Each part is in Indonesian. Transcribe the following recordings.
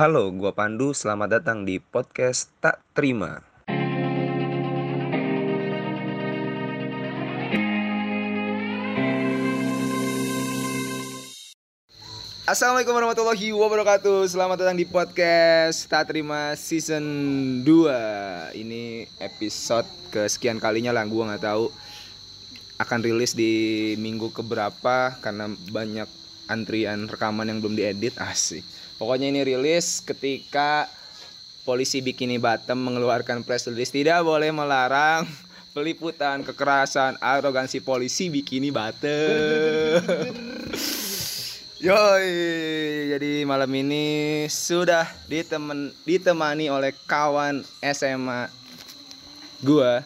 Halo, gua Pandu. Selamat datang di podcast Tak Terima. Assalamualaikum warahmatullahi wabarakatuh. Selamat datang di podcast Tak Terima season 2. Ini episode kesekian kalinya lah, gua nggak tahu akan rilis di minggu keberapa karena banyak antrian rekaman yang belum diedit asik. Pokoknya ini rilis ketika polisi Bikini Bottom mengeluarkan press release tidak boleh melarang peliputan kekerasan arogansi polisi Bikini Bottom. Yoi, jadi malam ini sudah ditemen, ditemani oleh kawan SMA gua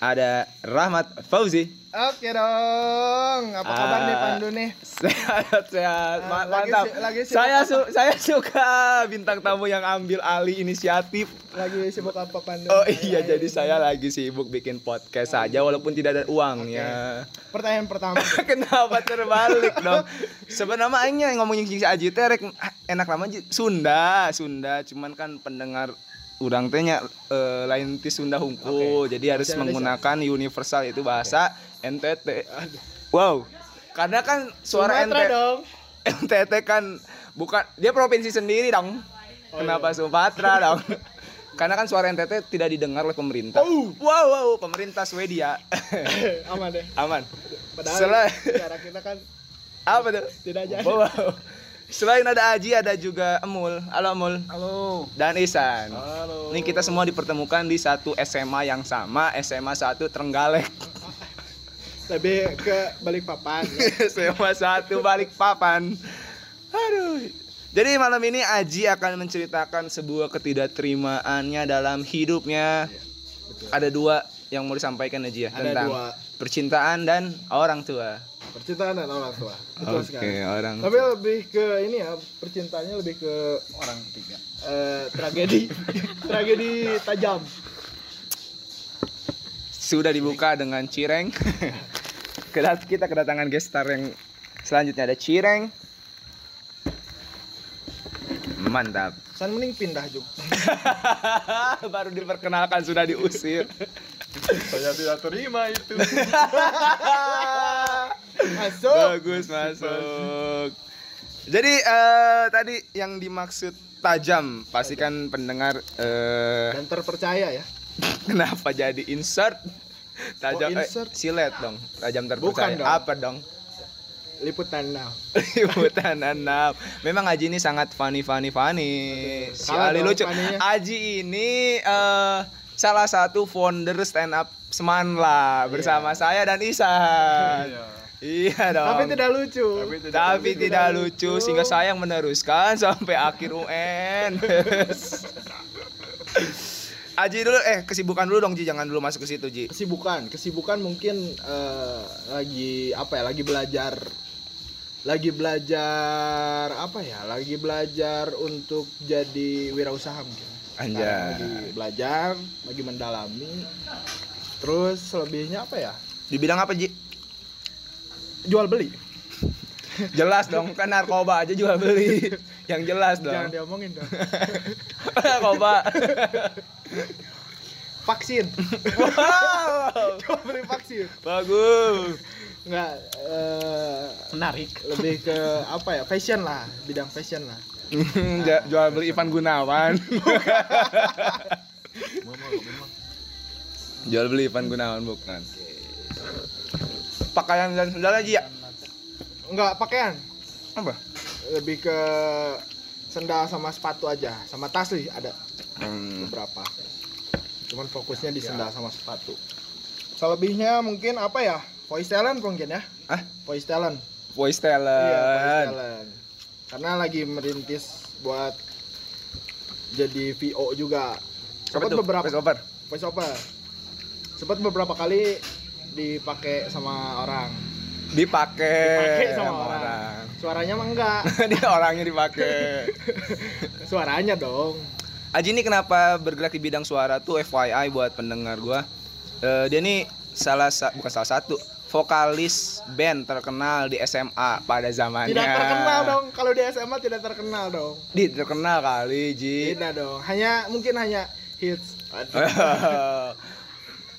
ada Rahmat Fauzi. Oke dong, apa kabar nih Ah, Pandu nih? Sehat sehat, Ah, Ma- lagi mantap. si- lagi sibuk saya apa? su- saya suka bintang tamu yang ambil alih inisiatif. Lagi sibuk apa Pandu? Oh iya, jadi saya lagi sibuk bikin podcast saja walaupun tidak ada uangnya. Pertanyaan pertama. Kenapa terbalik dong? Sebenarnya ngomongin si Aji teh rek, ah, enak lama. Sunda, Sunda, cuman kan pendengar urang teh nya eh, lain ti Sunda hungkul. Jadi harus Bahasa menggunakan universal itu bahasa NTT. Wow. Karena kan suara Sumatera NTT dong. NTT kan bukan dia provinsi sendiri dong. Oh, Kenapa Sumatera dong? Karena kan suara NTT tidak didengar oleh pemerintah. Oh. Wow, wow, pemerintah Swedia. Aman deh. Aman. Padahal Selain cara kita kan apa tuh? tidak jadi. Wow. Selain ada Aji, ada juga Emul. Halo Emul. Halo. Dan Isan. Halo. Ini kita semua dipertemukan di satu SMA yang sama, SMA 1 Trenggalek. Lebih ke balik papan. SMA 1 Balikpapan. Aduh. Jadi malam ini Aji akan menceritakan sebuah ketidakterimaannya dalam hidupnya. Ada dua yang mau disampaikan Aji ya Ada tentang dua. percintaan dan orang tua. Percintaan dan orang tua. Betul Oke, sekali. orang Tapi lebih ke ini ya, percintaannya lebih ke orang ketiga. Eh, tragedi. tragedi tajam. sudah dibuka dengan cireng. Kedat- kita kedatangan gestar yang selanjutnya ada cireng. Mantap. San mending pindah juga. Baru diperkenalkan sudah diusir. Saya tidak terima itu. Masuk. Bagus masuk. Jadi eh, tadi yang dimaksud tajam, pastikan pendengar eh, Dan terpercaya ya. kenapa jadi insert tajam Oh, eh, insert? silet dong, tajam terpercaya. Bukan dong. Apa dong? Liputan now. Liputan enam. Memang Aji ini sangat funny funny funny. Si Ali lucu. Aji ini eh, salah satu founder stand up Semanla bersama saya dan Isan. Iya dong. Tapi tidak lucu. Tapi tidak lucu sehingga saya yang meneruskan sampai akhir UN. Aji dulu eh kesibukan dulu dong Ji jangan dulu masuk ke situ Ji. kesibukan, kesibukan mungkin eh, lagi apa ya? Lagi belajar lagi belajar apa ya? Lagi belajar untuk jadi wirausaha mungkin. Anjay. Lagi belajar, lagi mendalami. Terus selebihnya apa ya? Di bidang apa Ji? Jual beli. Jelas dong kan narkoba aja jual beli. Yang jelas Jangan dong. diomongin dong. narkoba. Vaksin. wow. Jual beli vaksin. Bagus. Enggak eh, menarik lebih ke apa ya? Fashion lah, bidang fashion lah. Jual beli Ivan Gunawan. jual beli Ivan Gunawan bukan. Pakaian dan sendal aja ya. Enggak pakaian. Apa? lebih ke sendal sama sepatu aja sama tas sih ada Hmm. beberapa cuman fokusnya di sendal sama sepatu selebihnya mungkin apa ya voice talent mungkin ya Ah, voice talent voice iya voice talent. Karena lagi merintis buat jadi VO juga sempat beberapa Voice over. voice over sempat beberapa kali dipakai sama orang Dipakai dipakai sama, orang. suaranya mah enggak Dia orangnya dipakai. suaranya dong Aji ini kenapa bergerak di bidang suara tuh FYI buat pendengar gua. Eh, dia nih salah sa- bukan salah satu vokalis band terkenal di SMA pada zamannya. Tidak terkenal dong. Kalau di SMA tidak terkenal dong. Di terkenal kali, Ji. Tidak dong. Hanya mungkin hanya hits.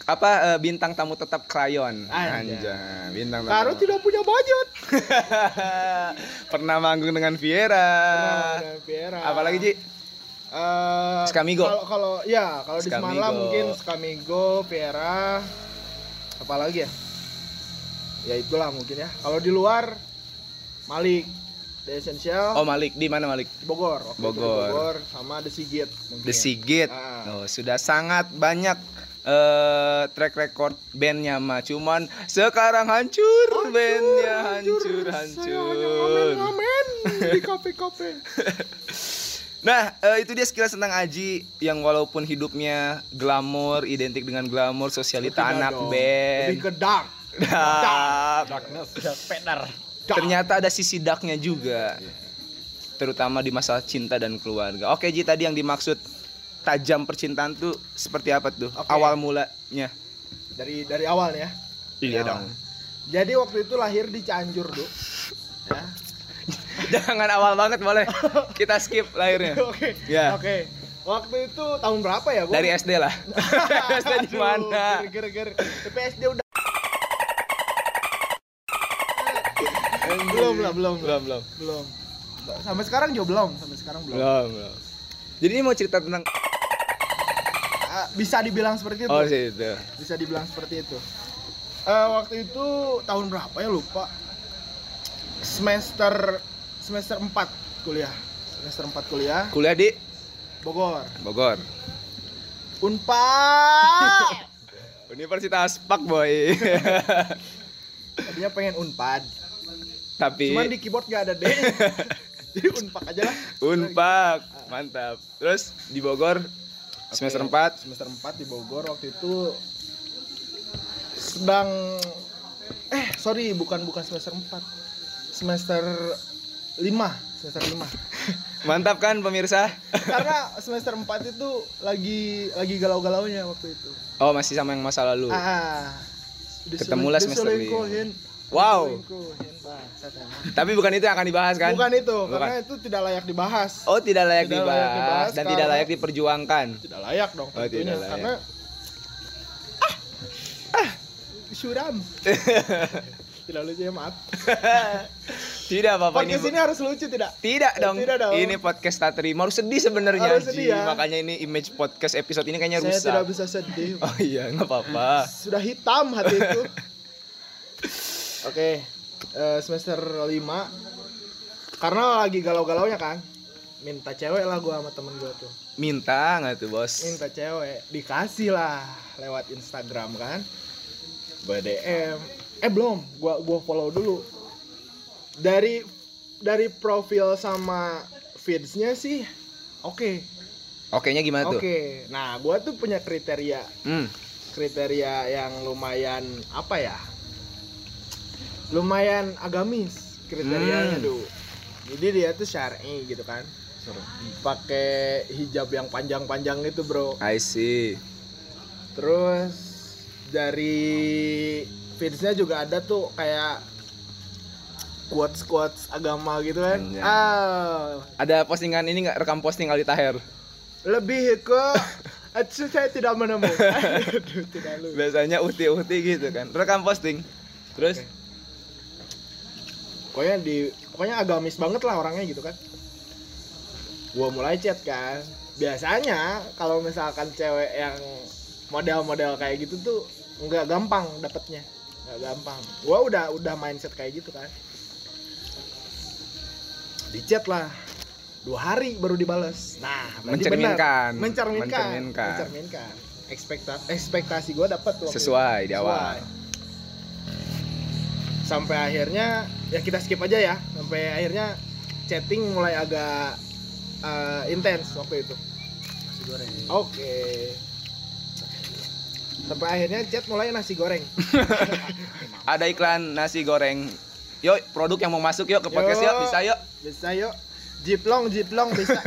Apa eh, bintang tamu tetap krayon? Anjay, bintang tamu. Karo tidak punya budget. Pernah manggung dengan Viera. Pernah dengan Viera. Apalagi, Ji? Eh, Skamigo. Kalau kalau ya kalau di. Semarang mungkin Skamigo, Viera, apalagi ya? Ya itulah mungkin ya. Kalau di luar Malik, The Essential, Oh, Malik. Di mana Malik? di Bogor, waktu itu di Bogor. Bogor sama The Sigit. mungkin. The Sigit. Ah. Oh, sudah sangat banyak eh track record bandnya mah cuman sekarang hancur, bandnya hancur hancur. hanya ngamen-ngamen di kafe-kafe. Nah, eh, itu dia sekilas tentang Aji yang walaupun hidupnya glamor, identik dengan glamor, sosialita Tidak anak dong. band. Lebih ke dark. Dark. Darkness, pedar. Ternyata ada sisi darknya juga. Terutama di masalah cinta dan keluarga. Oke, Ji, tadi yang dimaksud tajam percintaan tuh seperti apa tuh? Oke. Awal mulanya. dari dari awal ya. Iya dong. Jadi waktu itu lahir di Cianjur, Du. Ya. Jangan awal banget boleh. Kita skip lahirnya. Oke. Ya. Oke. Waktu itu tahun berapa ya gua? Dari SD lah. SD di mana? Ger-ger. Tapi SD udah belum lah, belum. Belum, belum. Belum. Sampai sekarang juga belum, sampai sekarang belum. Belum, belum. Jadi ini mau cerita tentang Ah, bisa dibilang seperti itu. Oh, sih itu. Bisa dibilang seperti itu. Eh, waktu itu tahun berapa ya lupa. Semester semester 4 kuliah. Semester 4 kuliah Kuliah di Bogor. Bogor. Unpad. Universitas Pak Boy. Tadinya pengen Unpad tapi cuma di keyboard gak ada D jadi unpak aja lah. Unpak mantap. Terus di Bogor? Okay, semester 4 semester 4 di Bogor waktu itu sedang eh sorry bukan bukan semester 4 semester 5 semester 5 mantap kan pemirsa? Karena semester 4 itu lagi lagi galau-galaunya waktu itu. Oh masih sama yang masa lalu. Ah ketemulah semester 5 Wow. Tapi bukan itu yang akan dibahas kan? Bukan itu, Bukan. karena itu tidak layak dibahas. Oh, tidak layak, Tidak dibahas, layak dibahas dan tidak layak diperjuangkan. Tidak layak dong Oh, tentunya tidak layak. karena ah, ah, suram. tidak lucu ya maaf. tidak apa-apa ini. Podcast ini harus lucu tidak? Tidak dong. Tidak dong. Ini podcast tak terima. Harus sedih sebenarnya. Harus sedih ya. Makanya ini image podcast episode ini kayaknya Saya rusak. tidak bisa sedih. Oh iya, nggak apa-apa. Sudah hitam hati itu. Oke, eh, semester 5 karena lagi galau-galaunya kan. Minta cewek lah gua sama temen gua tuh. Minta nggak tuh bos? Minta cewek, dikasih lah lewat Instagram kan. Gua DM. Eh belum, gua gua follow dulu. Dari dari profil sama feedsnya sih oke. Oke nya gimana Oke. tuh? Nah, gua tuh punya kriteria Hmm. kriteria yang lumayan apa ya lumayan agamis kriterianya Hmm. tuh jadi dia tuh syar'i gitu kan pakai hijab yang panjang-panjang itu bro I see. terus dari feedsnya juga ada tuh kayak quotes quotes agama gitu kan Anjay. ah Ada postingan ini nggak rekam posting Ali Taher? lebih ke Aduh, saya tidak menemukan Aduh, tidak Biasanya uti-uti gitu kan. Rekam posting. Terus Oke. Pokoknya di pokoknya agamis banget lah orangnya gitu kan gua mulai chat kan biasanya kalau misalkan cewek yang model-model kayak gitu tuh nggak gampang dapetnya nggak gampang gua udah udah mindset kayak gitu kan di chat lah dua hari baru dibales nah Mencerminkan. benar. mencerminkan Mencerminkan. mencerminkan ekspektasi ekspektasi gua dapet tuh waktu itu. sesuai di awal. Sesuai. Sampai akhirnya ya kita skip aja ya. Sampai akhirnya chatting mulai agak eh, intens waktu itu. Oke. Sampai akhirnya chat mulai nasi goreng. Ada iklan nasi goreng. Yuk, produk yang mau masuk yuk ke podcast yuk, Yuk. bisa yuk. bisa yuk. Jiplong jiplong bisa.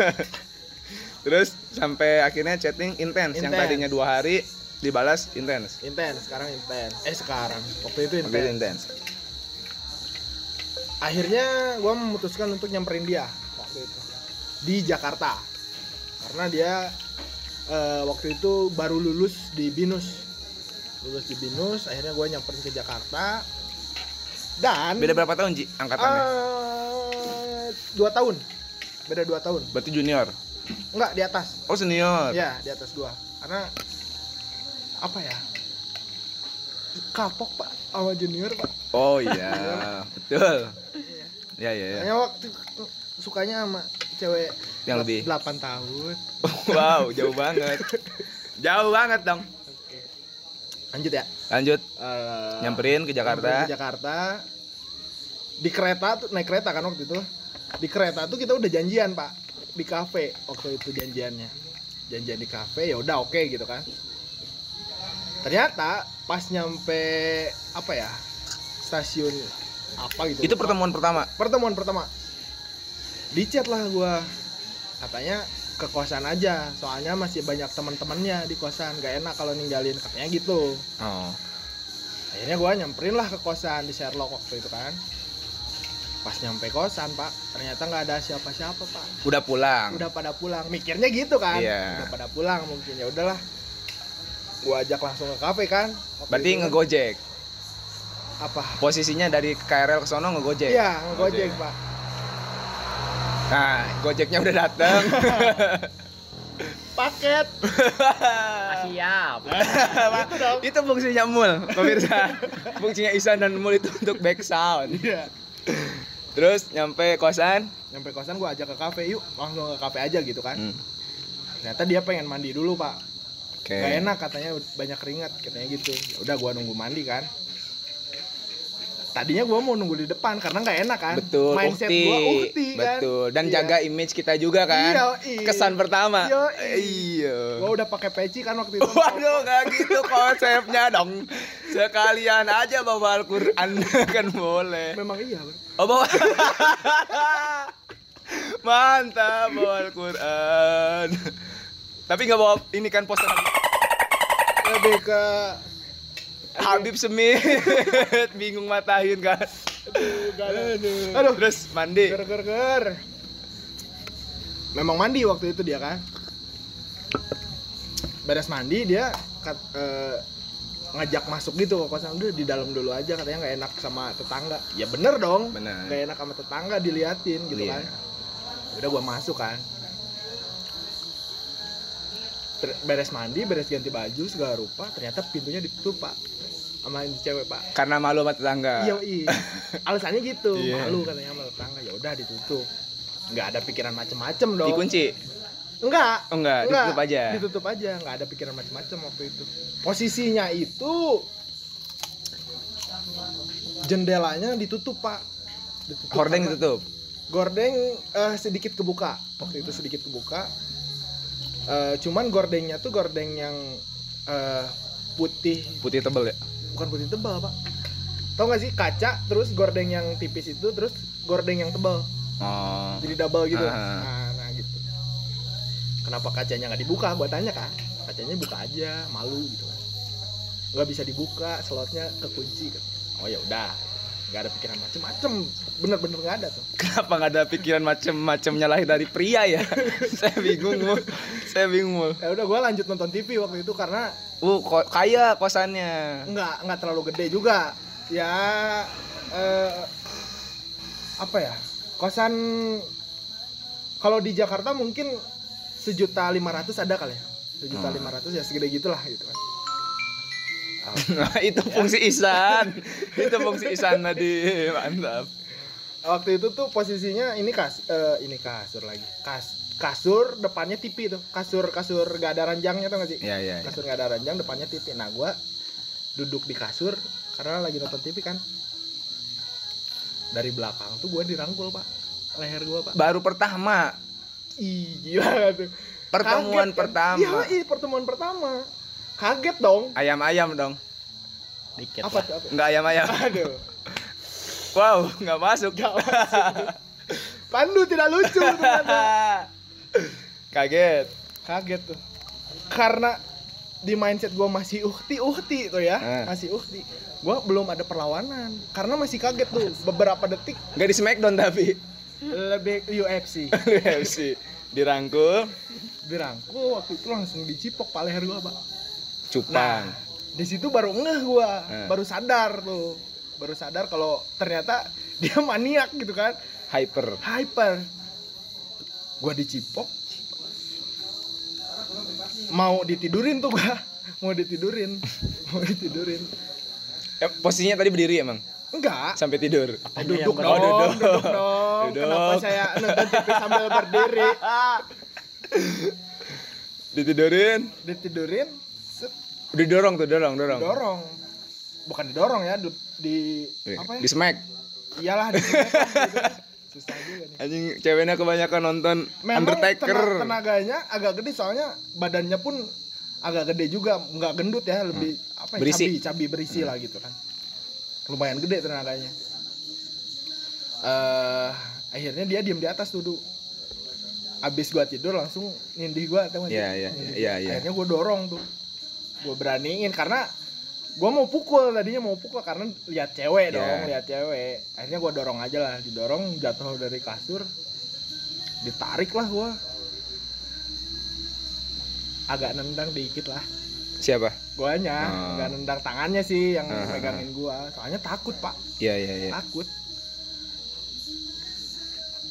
Terus sampai akhirnya chatting intens yang tadinya dua hari dibalas intens. intens sekarang intens eh sekarang. Waktu itu intens. Akhirnya gue memutuskan untuk nyamperin dia waktu itu di Jakarta karena dia eh, waktu itu baru lulus di binus lulus di binus akhirnya gue nyamperin ke Jakarta dan Beda berapa tahun, Ji? Angkatannya? eh, dua tahun beda dua tahun Berarti junior. enggak di atas Oh, senior. ya di atas gua karena apa ya kapok pak sama junior pak Oh iya, betul. Ya ya ya. Hanya waktu sukanya sama cewek Yang lebih. 8 tahun Wow, jauh banget. Jauh banget dong. Oke. lanjut ya Lanjut, Eh, nyamperin ke Jakarta. nyamperin ke Jakarta di kereta tuh naik kereta kan waktu itu di kereta tuh kita udah janjian pak di kafe waktu itu janjiannya janjian di kafe ya udah oke gitu kan ternyata pas nyampe apa ya stasiun apa gitu Itu lupa. pertemuan pertama. pertemuan pertama di chat lah gua katanya ke kosan aja soalnya masih banyak teman-temannya di kosan gak enak kalau ninggalin katanya gitu Oh. akhirnya gua nyamperin lah ke kosan di Sherlock waktu itu kan pas nyampe kosan pak ternyata nggak ada siapa-siapa pak Udah pulang. udah pada pulang mikirnya gitu kan Iya. udah pada pulang mungkin ya udahlah gua ajak langsung ke kafe kan Waktu Berarti itu kan. ngegojek. apa Posisinya dari KRL ke sono ngegojek. iya ngegojek pak Nah, Gojeknya udah dateng. paket Siap. itu dong itu fungsinya mul, pemirsa. fungsinya Isan dan mul itu untuk back sound. iya Terus nyampe kosan. nyampe kosan gua ajak ke kafe yuk langsung ke kafe aja gitu kan Hmm. ternyata dia pengen mandi dulu pak Oke. Gak enak katanya banyak keringat katanya gitu. Ya udah gua nunggu mandi kan. Tadinya gua mau nunggu di depan karena nggak enak kan. Betul, Mindset ukti. gua ukti kan. Betul. Dan Iya. jaga image kita juga kan. Iya, iya. Kesan pertama. Iya, Iya. Gua udah pakai peci kan waktu itu. Waduh, nggak gitu konsepnya dong. Sekalian aja bawa Al-Quran kan boleh. Memang iya, Bro. Oh, bawa. Mantap bawa Al-Quran. Tapi nggak bawa ini kan poster Lebih ke Habib Semit. Bingung matahin kan. ada. Aduh. Aduh. Terus mandi. Ger ger ger. Memang mandi waktu itu dia kan. Beres mandi dia kat- eh, ngajak masuk gitu ke kosan udah di dalam dulu aja katanya nggak enak sama tetangga ya bener dong Benar. nggak enak sama tetangga diliatin gitu Iya. kan udah gua masuk kan beres mandi beres ganti baju segala rupa ternyata pintunya ditutup pak. Sama ini cewek pak. Karena malu sama tetangga. iya iya. Alasannya gitu. Iya. malu katanya sama tetangga. Ya udah ditutup. Nggak ada pikiran macem-macem dong. Dikunci. enggak Oh enggak, ditutup aja. ditutup aja. Nggak ada pikiran macem-macem waktu itu. Posisinya itu jendelanya ditutup pak. Ditutup karena- ditutup. gordeng eh, sedikit kebuka. Waktu itu sedikit kebuka Eh, cuman gordengnya tuh gordeng yang eh, putih. Putih tebel ya. bukan putih tebal pak. Tau gak sih kaca terus gordeng yang tipis itu terus gordeng yang tebal. Oh. jadi double gitu. Ah. nah, nah gitu. Kenapa kacanya nggak dibuka? Gua tanya kan kacanya buka aja malu gitu kan. Nggak bisa dibuka slotnya kekunci kan oh ya udah nggak ada pikiran macem-macem bener-bener nggak ada tuh Kenapa nggak ada pikiran macem-macem nyalahin dari pria ya? Saya bingung mul. Saya bingung mul. ya udah gua lanjut nonton TV waktu itu karena Uh, ko- kaya kosannya. nggak nggak terlalu gede juga ya eh, apa ya kosan kalau di Jakarta mungkin sejuta lima ratus ada kali ya sejuta Hmm. lima ratus ya segede gitulah gitu kan Nah, itu fungsi Isan. itu fungsi Isan tadi. Mantap. waktu itu tuh posisinya ini kas eh, ini kasur lagi kas kasur depannya TV tuh kasur kasur gak ada ranjangnya tuh gak sih Iya, iya. iya. kasur gak ada ranjang depannya TV nah gua duduk di kasur karena lagi nonton TV kan dari belakang tuh gua dirangkul pak leher gua pak Baru pertama. Ih, gila tuh. Pertemuan Kaget, kan? pertama. Iya, iya, pertemuan pertama. Kaget dong. Ayam-ayam dong. Dikit Apa lah. tuh? Apa? Nggak ayam-ayam. Aduh. Wow, nggak masuk. Gak masuk. Pandu tidak lucu. Kaget. Kaget tuh. Karena di mindset gue masih uhti uhti tuh ya Eh. masih uhti gue belum ada perlawanan karena masih kaget tuh beberapa detik Gak di Smackdown tapi lebih UFC UFC dirangkul, dirangkul waktu itu langsung dicipok pak leher gue pak cupang. nah di situ baru ngeh gue Eh. baru sadar tuh baru sadar kalau ternyata dia maniak gitu kan Hyper. hyper gue dicipok mau ditidurin tuh gua mau ditidurin mau ditidurin Eh, posisinya tadi berdiri emang enggak sampai tidur. Eh, duduk dong, Oh, duduk. duduk. dong. Duduk. Kenapa saya nonton TV sambil berdiri? Ditidurin. Ditidurin, Didorong tuh, dorong, dorong. dorong. Bukan didorong ya, di, di apa ya? Di smack. Iyalah di sini kan, gitu. Susah juga nih. Anjing ceweknya kebanyakan nonton Memang Undertaker. tena- tenaganya agak gede soalnya badannya pun agak gede juga, nggak gendut ya, lebih apa ya? Hmm. Berisi. Hmm. Cabi, cabi berisi lah gitu kan. Lumayan gede tenaganya. eh akhirnya dia diem di atas duduk. Abis gua tidur langsung nindih gua? Iya, iya, Nindih iya, gua. iya. Akhirnya gua dorong tuh. Gua beraniin karena gua mau pukul tadinya mau pukul karena lihat cewek dong, Iya. lihat cewek. Akhirnya gua dorong aja lah, didorong jatuh dari kasur. Ditarik lah gua. Agak nendang dikit lah. Siapa? Guanya Oh. nggak nendang tangannya sih yang Ah. megangin gua. Soalnya takut, Pak. Iya, iya, iya. Takut.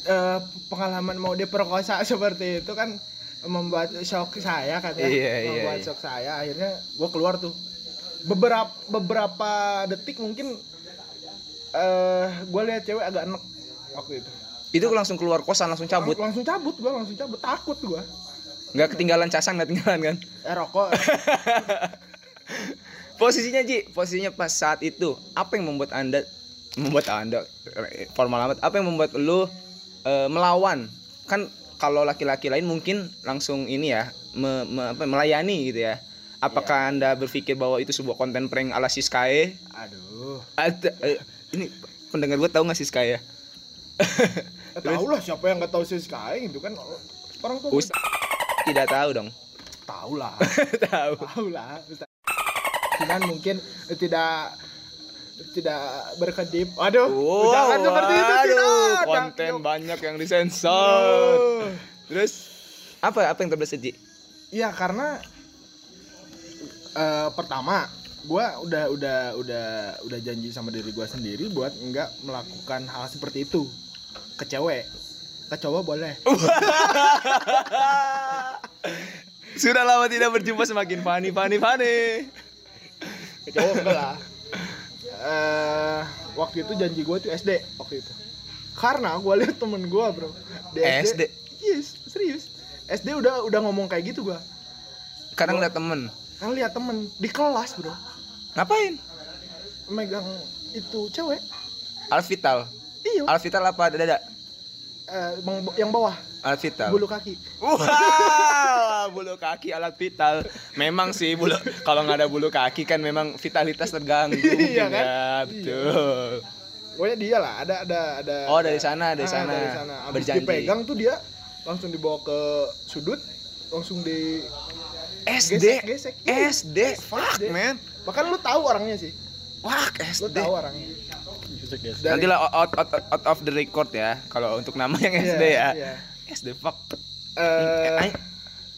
Eh, pengalaman mau diperkosa seperti itu kan membuat shock saya kan ya. Iya, iya, membuat iya. shock saya. Akhirnya gua keluar tuh. Beberapa beberapa detik mungkin eh gua lihat cewek agak enek waktu itu. Itu langsung keluar kosan, langsung cabut. Lang- langsung cabut gua, langsung cabut. Takut gua. Nggak ketinggalan casang, nggak ketinggalan kan? Eh rokok. Posisinya Ji, posisinya pas saat itu, apa yang membuat Anda membuat Anda eh, formal amat? Apa yang membuat lu eh, melawan? Kan kalau laki-laki lain mungkin langsung ini ya, me- me- apa, melayani gitu ya. Apakah Anda berpikir bahwa itu sebuah konten prank ala Siskae? Aduh. Ada eh, ini pendengar gue tahu nggak Siskae ya? Eh, tahu lah siapa yang nggak tahu sih Sky itu kan orang tua Us tidak tahu dong. tahu lah. tahu. tahu lah cuman mungkin tidak tidak berkedip. Aduh Wow, jangan seperti itu tidak konten banyak yang disensor. Terus apa apa yang terbesit Ji? iya karena eh, pertama gua udah udah udah udah janji sama diri gua sendiri buat nggak melakukan hal seperti itu ke cewek. Ke cowok boleh. Sudah lama tidak berjumpa semakin funny funny funny. ke cowok enggak lah eh waktu itu janji gue tuh SD waktu itu karena gue lihat temen gue bro di SD? yes serius SD udah udah ngomong kayak gitu gue Kadang lihat temen. kan lihat temen di kelas bro Ngapain? megang itu cewek Alvital. iya Alvital apa dada? Bang- yang bawah Alvital. bulu kaki Wah, bulu kaki alat vital. Memang sih bulu kalau nggak ada bulu kaki kan memang vitalitas terganggu. Iya kan? ya, betul. pokoknya dia lah ada ada ada Oh, dari sana, dari Ah, sana. dari sana abis Berjanji. dipegang tuh dia langsung dibawa ke sudut langsung di SD. gesek, gesek. Iya. SD. Fuck, SD. man. bahkan lu tahu orangnya sih lu SD. tahu orangnya Dari- Nanti lah out, out, out, out of the record ya kalau untuk nama yang Iya, SD ya. iya. SD fuck. Eh, Eh,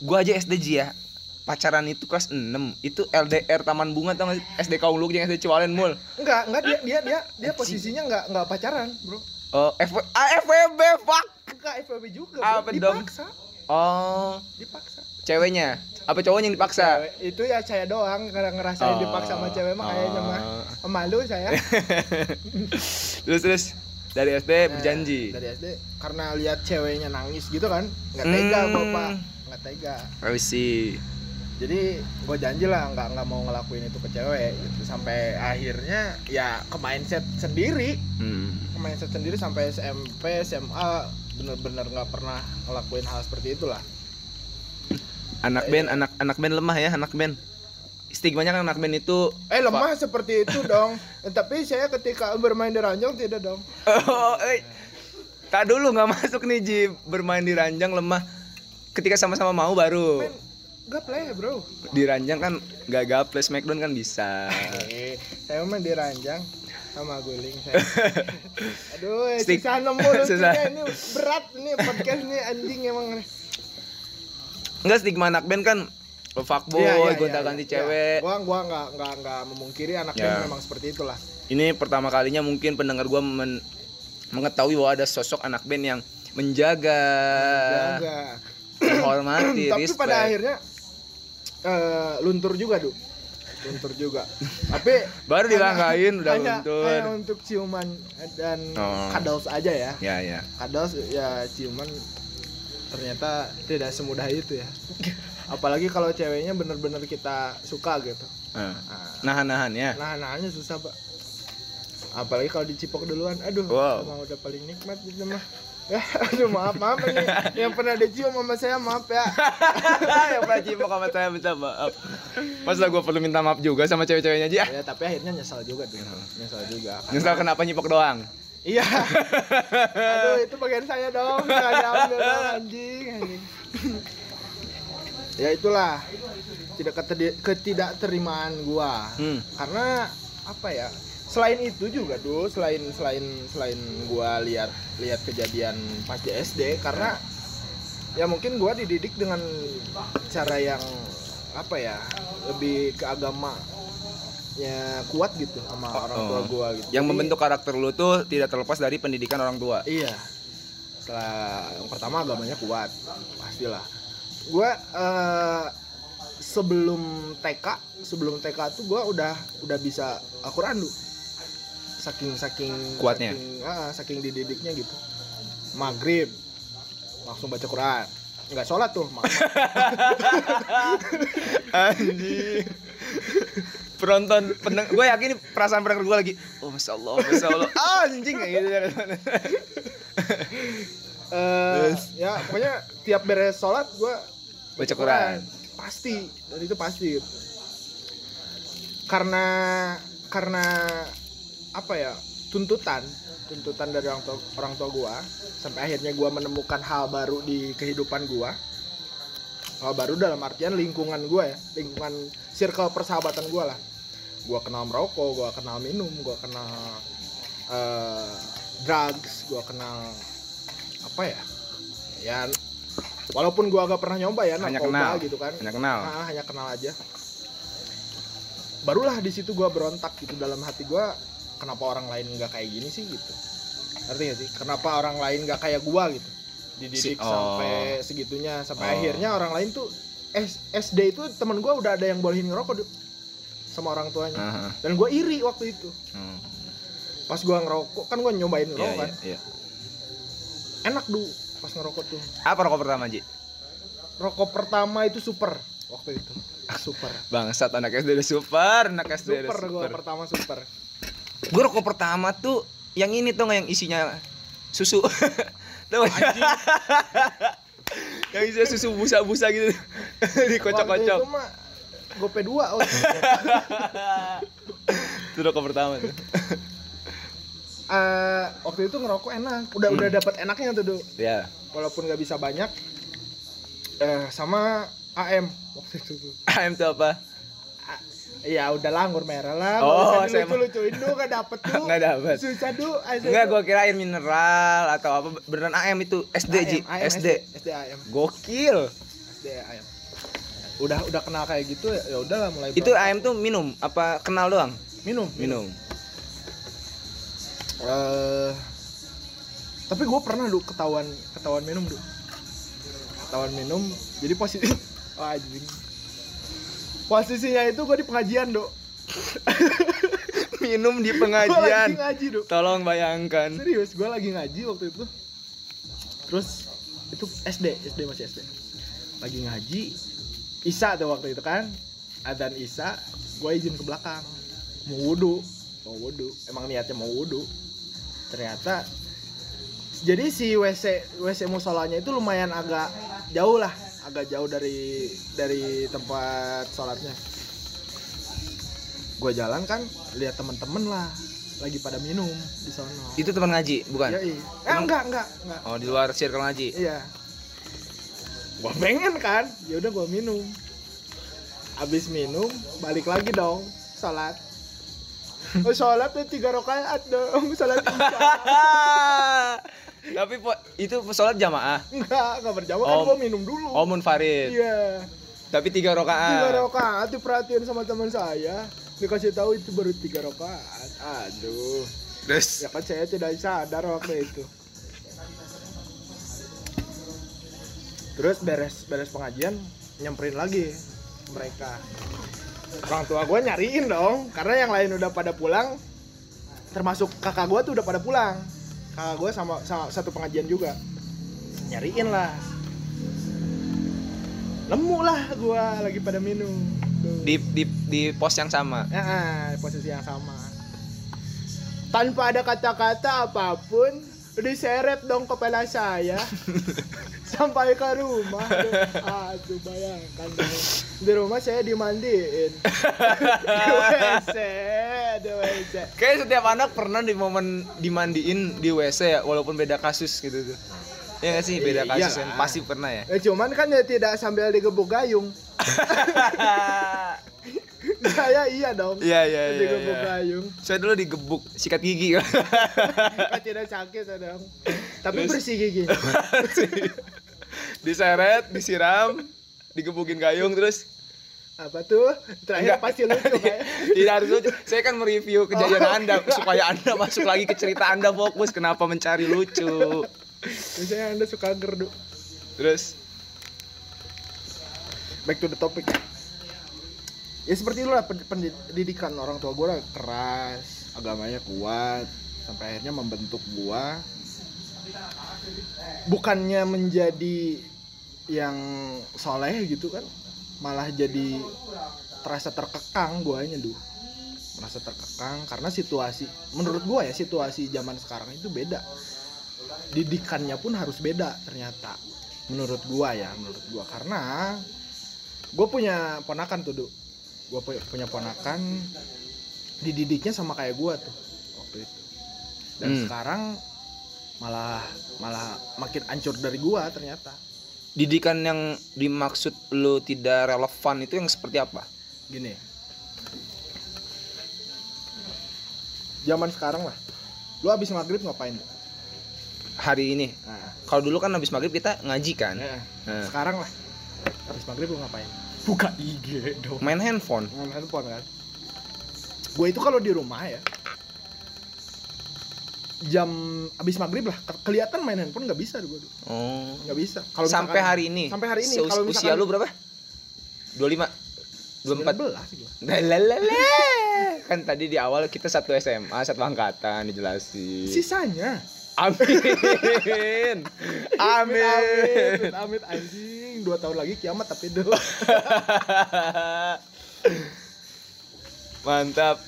gua aja SD Ji ya. Pacaran itu kelas 6. Itu LDR Taman Bunga tau gak sih? SD Kauluk yang SD Ciwalen Mall. enggak enggak dia dia dia dia posisinya enggak enggak pacaran bro Oh, FW ah, FWB fuck. enggak FWB juga Apa dong? dipaksa Oh, dipaksa ceweknya. Apa cowoknya yang dipaksa? Cewek- itu ya saya doang karena ngerasain Oh. dipaksa sama cewek mah kayaknya mah Oh. malu saya terus terus dari SD berjanji. Eh, dari SD karena lihat ceweknya nangis gitu kan nggak tega Hmm. bapak nggak tega I see. jadi gue janji lah nggak nggak mau ngelakuin itu ke cewek gitu sampai akhirnya ya ke mindset sendiri Hmm. ke mindset sendiri sampai SMP SMA bener-bener nggak pernah ngelakuin hal seperti itulah Anak band, anak anak band lemah ya, anak band. Stigmanya kan anak band itu eh lemah seperti itu dong tapi saya ketika bermain di ranjang tidak dong Oh, eh. Tak dulu nggak masuk nih Ji bermain di ranjang lemah. Ketika sama-sama mau baru. Men, gaple bro Diranjang kan gak gaple Smackdown kan bisa. eh saya mah diranjang sama guling saya aduh eh, Stick. susah nemu ini berat nih podcast nih anjing emang Enggak stigma anak band kan lo fuckboy, Iya, iya, gonta-ganti iya, cewek. iya. gua gua nggak nggak nggak memungkiri anak Ya. band memang seperti itulah Ini pertama kalinya mungkin pendengar gua men- mengetahui bahwa ada sosok anak band yang menjaga, Jaga. menghormati, tapi respect. pada akhirnya eh, luntur juga tuh luntur juga tapi Baru dilangkain udah hanya, luntur. hanya untuk ciuman dan Oh. cuddles aja ya Ya ya. cuddles ya ciuman ternyata tidak semudah itu ya. Apalagi kalau ceweknya bener-bener kita suka gitu. Nah, nah, Nahan-nahan ya. nah nahannya susah pak. Apalagi kalau dicipok duluan aduh Wow. emang udah paling nikmat gitu mah. Ya aduh maaf maaf nih. Yang pernah dicium sama saya maaf ya. Yang pernah cipok sama saya minta maaf. Masa gue perlu minta maaf juga sama cewek-ceweknya aja? ya tapi akhirnya nyesal juga tuh. Nyesal juga. Nyesel kenapa nyipok doang? Iya. Aduh itu bagian saya dong nggak diambil dong anjing anjing. Ya itulah tidak ketidakterimaan gua. Hmm. karena apa ya selain itu juga tuh selain selain selain gua lihat lihat kejadian pas di SD karena ya mungkin gua dididik dengan cara yang apa ya lebih ke agama ya kuat gitu sama orang tua Oh. gua gitu Yang Jadi- membentuk karakter lu tuh tidak terlepas dari pendidikan orang tua. Iya. Setelah yang pertama agamanya kuat, pastilah. Gua eh, sebelum TK, sebelum TK tuh gua udah udah bisa Al-Qur'an dulu. Saking saking Kuatnya? Saking, ah, saking dididiknya gitu. Maghrib langsung baca Quran. Nggak sholat tuh, Anjing. Penonton, pendeng, gue yakin nih perasaan pendengar gue lagi, oh masya Allah, masya Allah, anjing kayak gitu. Eh, ya pokoknya tiap beres sholat gua Baca Quran. pasti dan itu pasti. Karena karena apa ya tuntutan tuntutan dari orang tua orang tua gua sampai akhirnya gua menemukan hal baru di kehidupan gua. Hal baru dalam artian lingkungan gua ya lingkungan circle persahabatan gua lah gua kenal merokok gua kenal minum gua kenal eh, drugs gua kenal apa ya ya walaupun gua agak pernah nyoba ya Hanya narkoba kenal. gitu kan Hanya kenal. Ah, hanya kenal aja barulah di situ gua berontak gitu dalam hati gua kenapa orang lain nggak kayak gini sih gitu ngerti gak sih kenapa orang lain nggak kayak gua gitu dididik Si- oh. sampai segitunya sampai Oh. akhirnya orang lain tuh S- SD itu temen gua udah ada yang bolehin ngerokok. Sama orang tuanya Aha. dan gua iri waktu itu Hmm. pas gua ngerokok kan gua nyobain Iya, ngerokok iya, kan iya. enak du pas ngerokok tuh Apa rokok pertama, Ji? rokok pertama itu super waktu itu super Bangsat anak SD udah super, anak SD super super. pertama super Gue rokok pertama tuh yang ini tuh nggak yang isinya susu. Nggak? yang isinya susu busa-busa gitu. Dikocok-kocok. Gope dua oh. Itu rokok pertama tuh. Eh, waktu itu ngerokok enak udah udah Hmm. dapat enaknya tuh. Ya. walaupun nggak bisa banyak eh sama AM waktu itu tuh AM tuh apa? Iya udah lah anggur merah lah Oh, saya lucu lucuin du nggak dapet tuh Nggak dapet. susah du Ayo, Enggak, gua kira air mineral atau apa beneran AM itu SD Ji, AM, AM, SD. SD AM Gokil. SD AM udah udah kenal kayak gitu ya ya udahlah mulai Itu berontak. AM tuh minum apa kenal doang? minum Minum. eh tapi gue pernah lu ketahuan ketahuan minum du ketahuan minum jadi posisi oh, anjing posisinya itu gue di pengajian do Minum di gue lagi pengajian. ngaji Tolong bayangkan. serius gue lagi ngaji waktu itu terus itu SD SD masih SD lagi ngaji Isa tuh waktu itu kan adzan Isa gue izin ke belakang mau wudhu mau wudhu emang niatnya mau wudhu ternyata jadi si WC WC musolanya itu lumayan agak jauh lah agak jauh dari dari tempat sholatnya gue jalan kan lihat temen-temen lah lagi pada minum di sono Itu teman ngaji, bukan? Iya, iya. Eh, enggak, enggak, enggak. Oh, di luar circle ngaji. Iya. Gua pengen kan, ya udah gua minum. abis minum balik lagi dong sholat oh sholat tuh tiga rakaat dong sholat isya Tapi itu sholat jamaah. enggak enggak berjamaah kan Oh. gua minum dulu Oh munfarid. iya Tapi tiga tiga rokaat. rakaat diperhatiin sama teman saya dikasih tahu itu baru tiga rakaat aduh Terus ya kan saya tidak sadar waktu itu terus beres beres pengajian nyamperin lagi mereka orang tua gue nyariin dong karena yang lain udah pada pulang termasuk kakak gue tuh udah pada pulang kakak gue sama, sama satu pengajian juga nyariin lah nemu lah gue lagi pada minum Tuh. di di di pos yang sama. Ah, posisi yang sama. Tanpa ada kata-kata apa pun, diseret dong kepala saya sampai ke rumah. Aduh, bayangkan dong. Di rumah saya dimandiin. di WC, di WC. Kayak setiap anak pernah di momen dimandiin di WC ya, walaupun beda kasus gitu tuh. Ya nggak sih beda Iya kasus kan pasti pernah ya. Ya, cuman kan ya tidak sambil digebuk gayung. saya iya dong. Iya iya iya. Digebuk iya. gayung. Saya dulu digebuk sikat gigi kan. Kan tidak sakit ya dong. Tapi Terus? bersih gigi. Diseret, disiram, digebukin gayung terus Apa tuh? Terakhir Enggak. pasti lucu kayak. tidak harus lucu. Saya kan mereview kejadian Oh, Anda supaya Anda masuk lagi ke cerita Anda fokus kenapa mencari lucu. Biasanya anda suka gerdu. Terus Back to the topic. Ya seperti itulah pen- pendidikan orang tua gue keras, agamanya kuat, sampai akhirnya membentuk gua. Bukannya menjadi yang soleh gitu kan, malah jadi terasa terkekang guanya dulu merasa terkekang karena situasi menurut gua ya situasi zaman sekarang itu beda. Didikannya pun harus beda ternyata menurut gua ya menurut gua. Karena gue punya ponakan tuh du gue punya ponakan dididiknya sama kayak gua tuh waktu itu. Dan Hmm. sekarang malah malah makin ancur dari gua ternyata. Didikan yang dimaksud lu tidak relevan itu yang seperti apa? gini. Zaman sekarang lah. Lu abis maghrib ngapain? Hari ini. nah, Kalau dulu kan habis maghrib kita ngaji kan. ya, Nah, sekarang lah. Abis maghrib lu ngapain buka IG dong main handphone. main handphone kan gue itu kalau di rumah ya jam abis maghrib lah ke- kelihatan main handphone nggak bisa gue Oh. nggak bisa kalau Sampai misalkan- hari ini. sampai hari ini kalau usia lu berapa? 25. 24. 19 gua. Lalalala. Kan tadi di awal kita satu SMA, satu angkatan dijelasin. sisanya Amin. Amit, Amin. amit, amit anjing dua tahun lagi kiamat tapi dulu Mantap.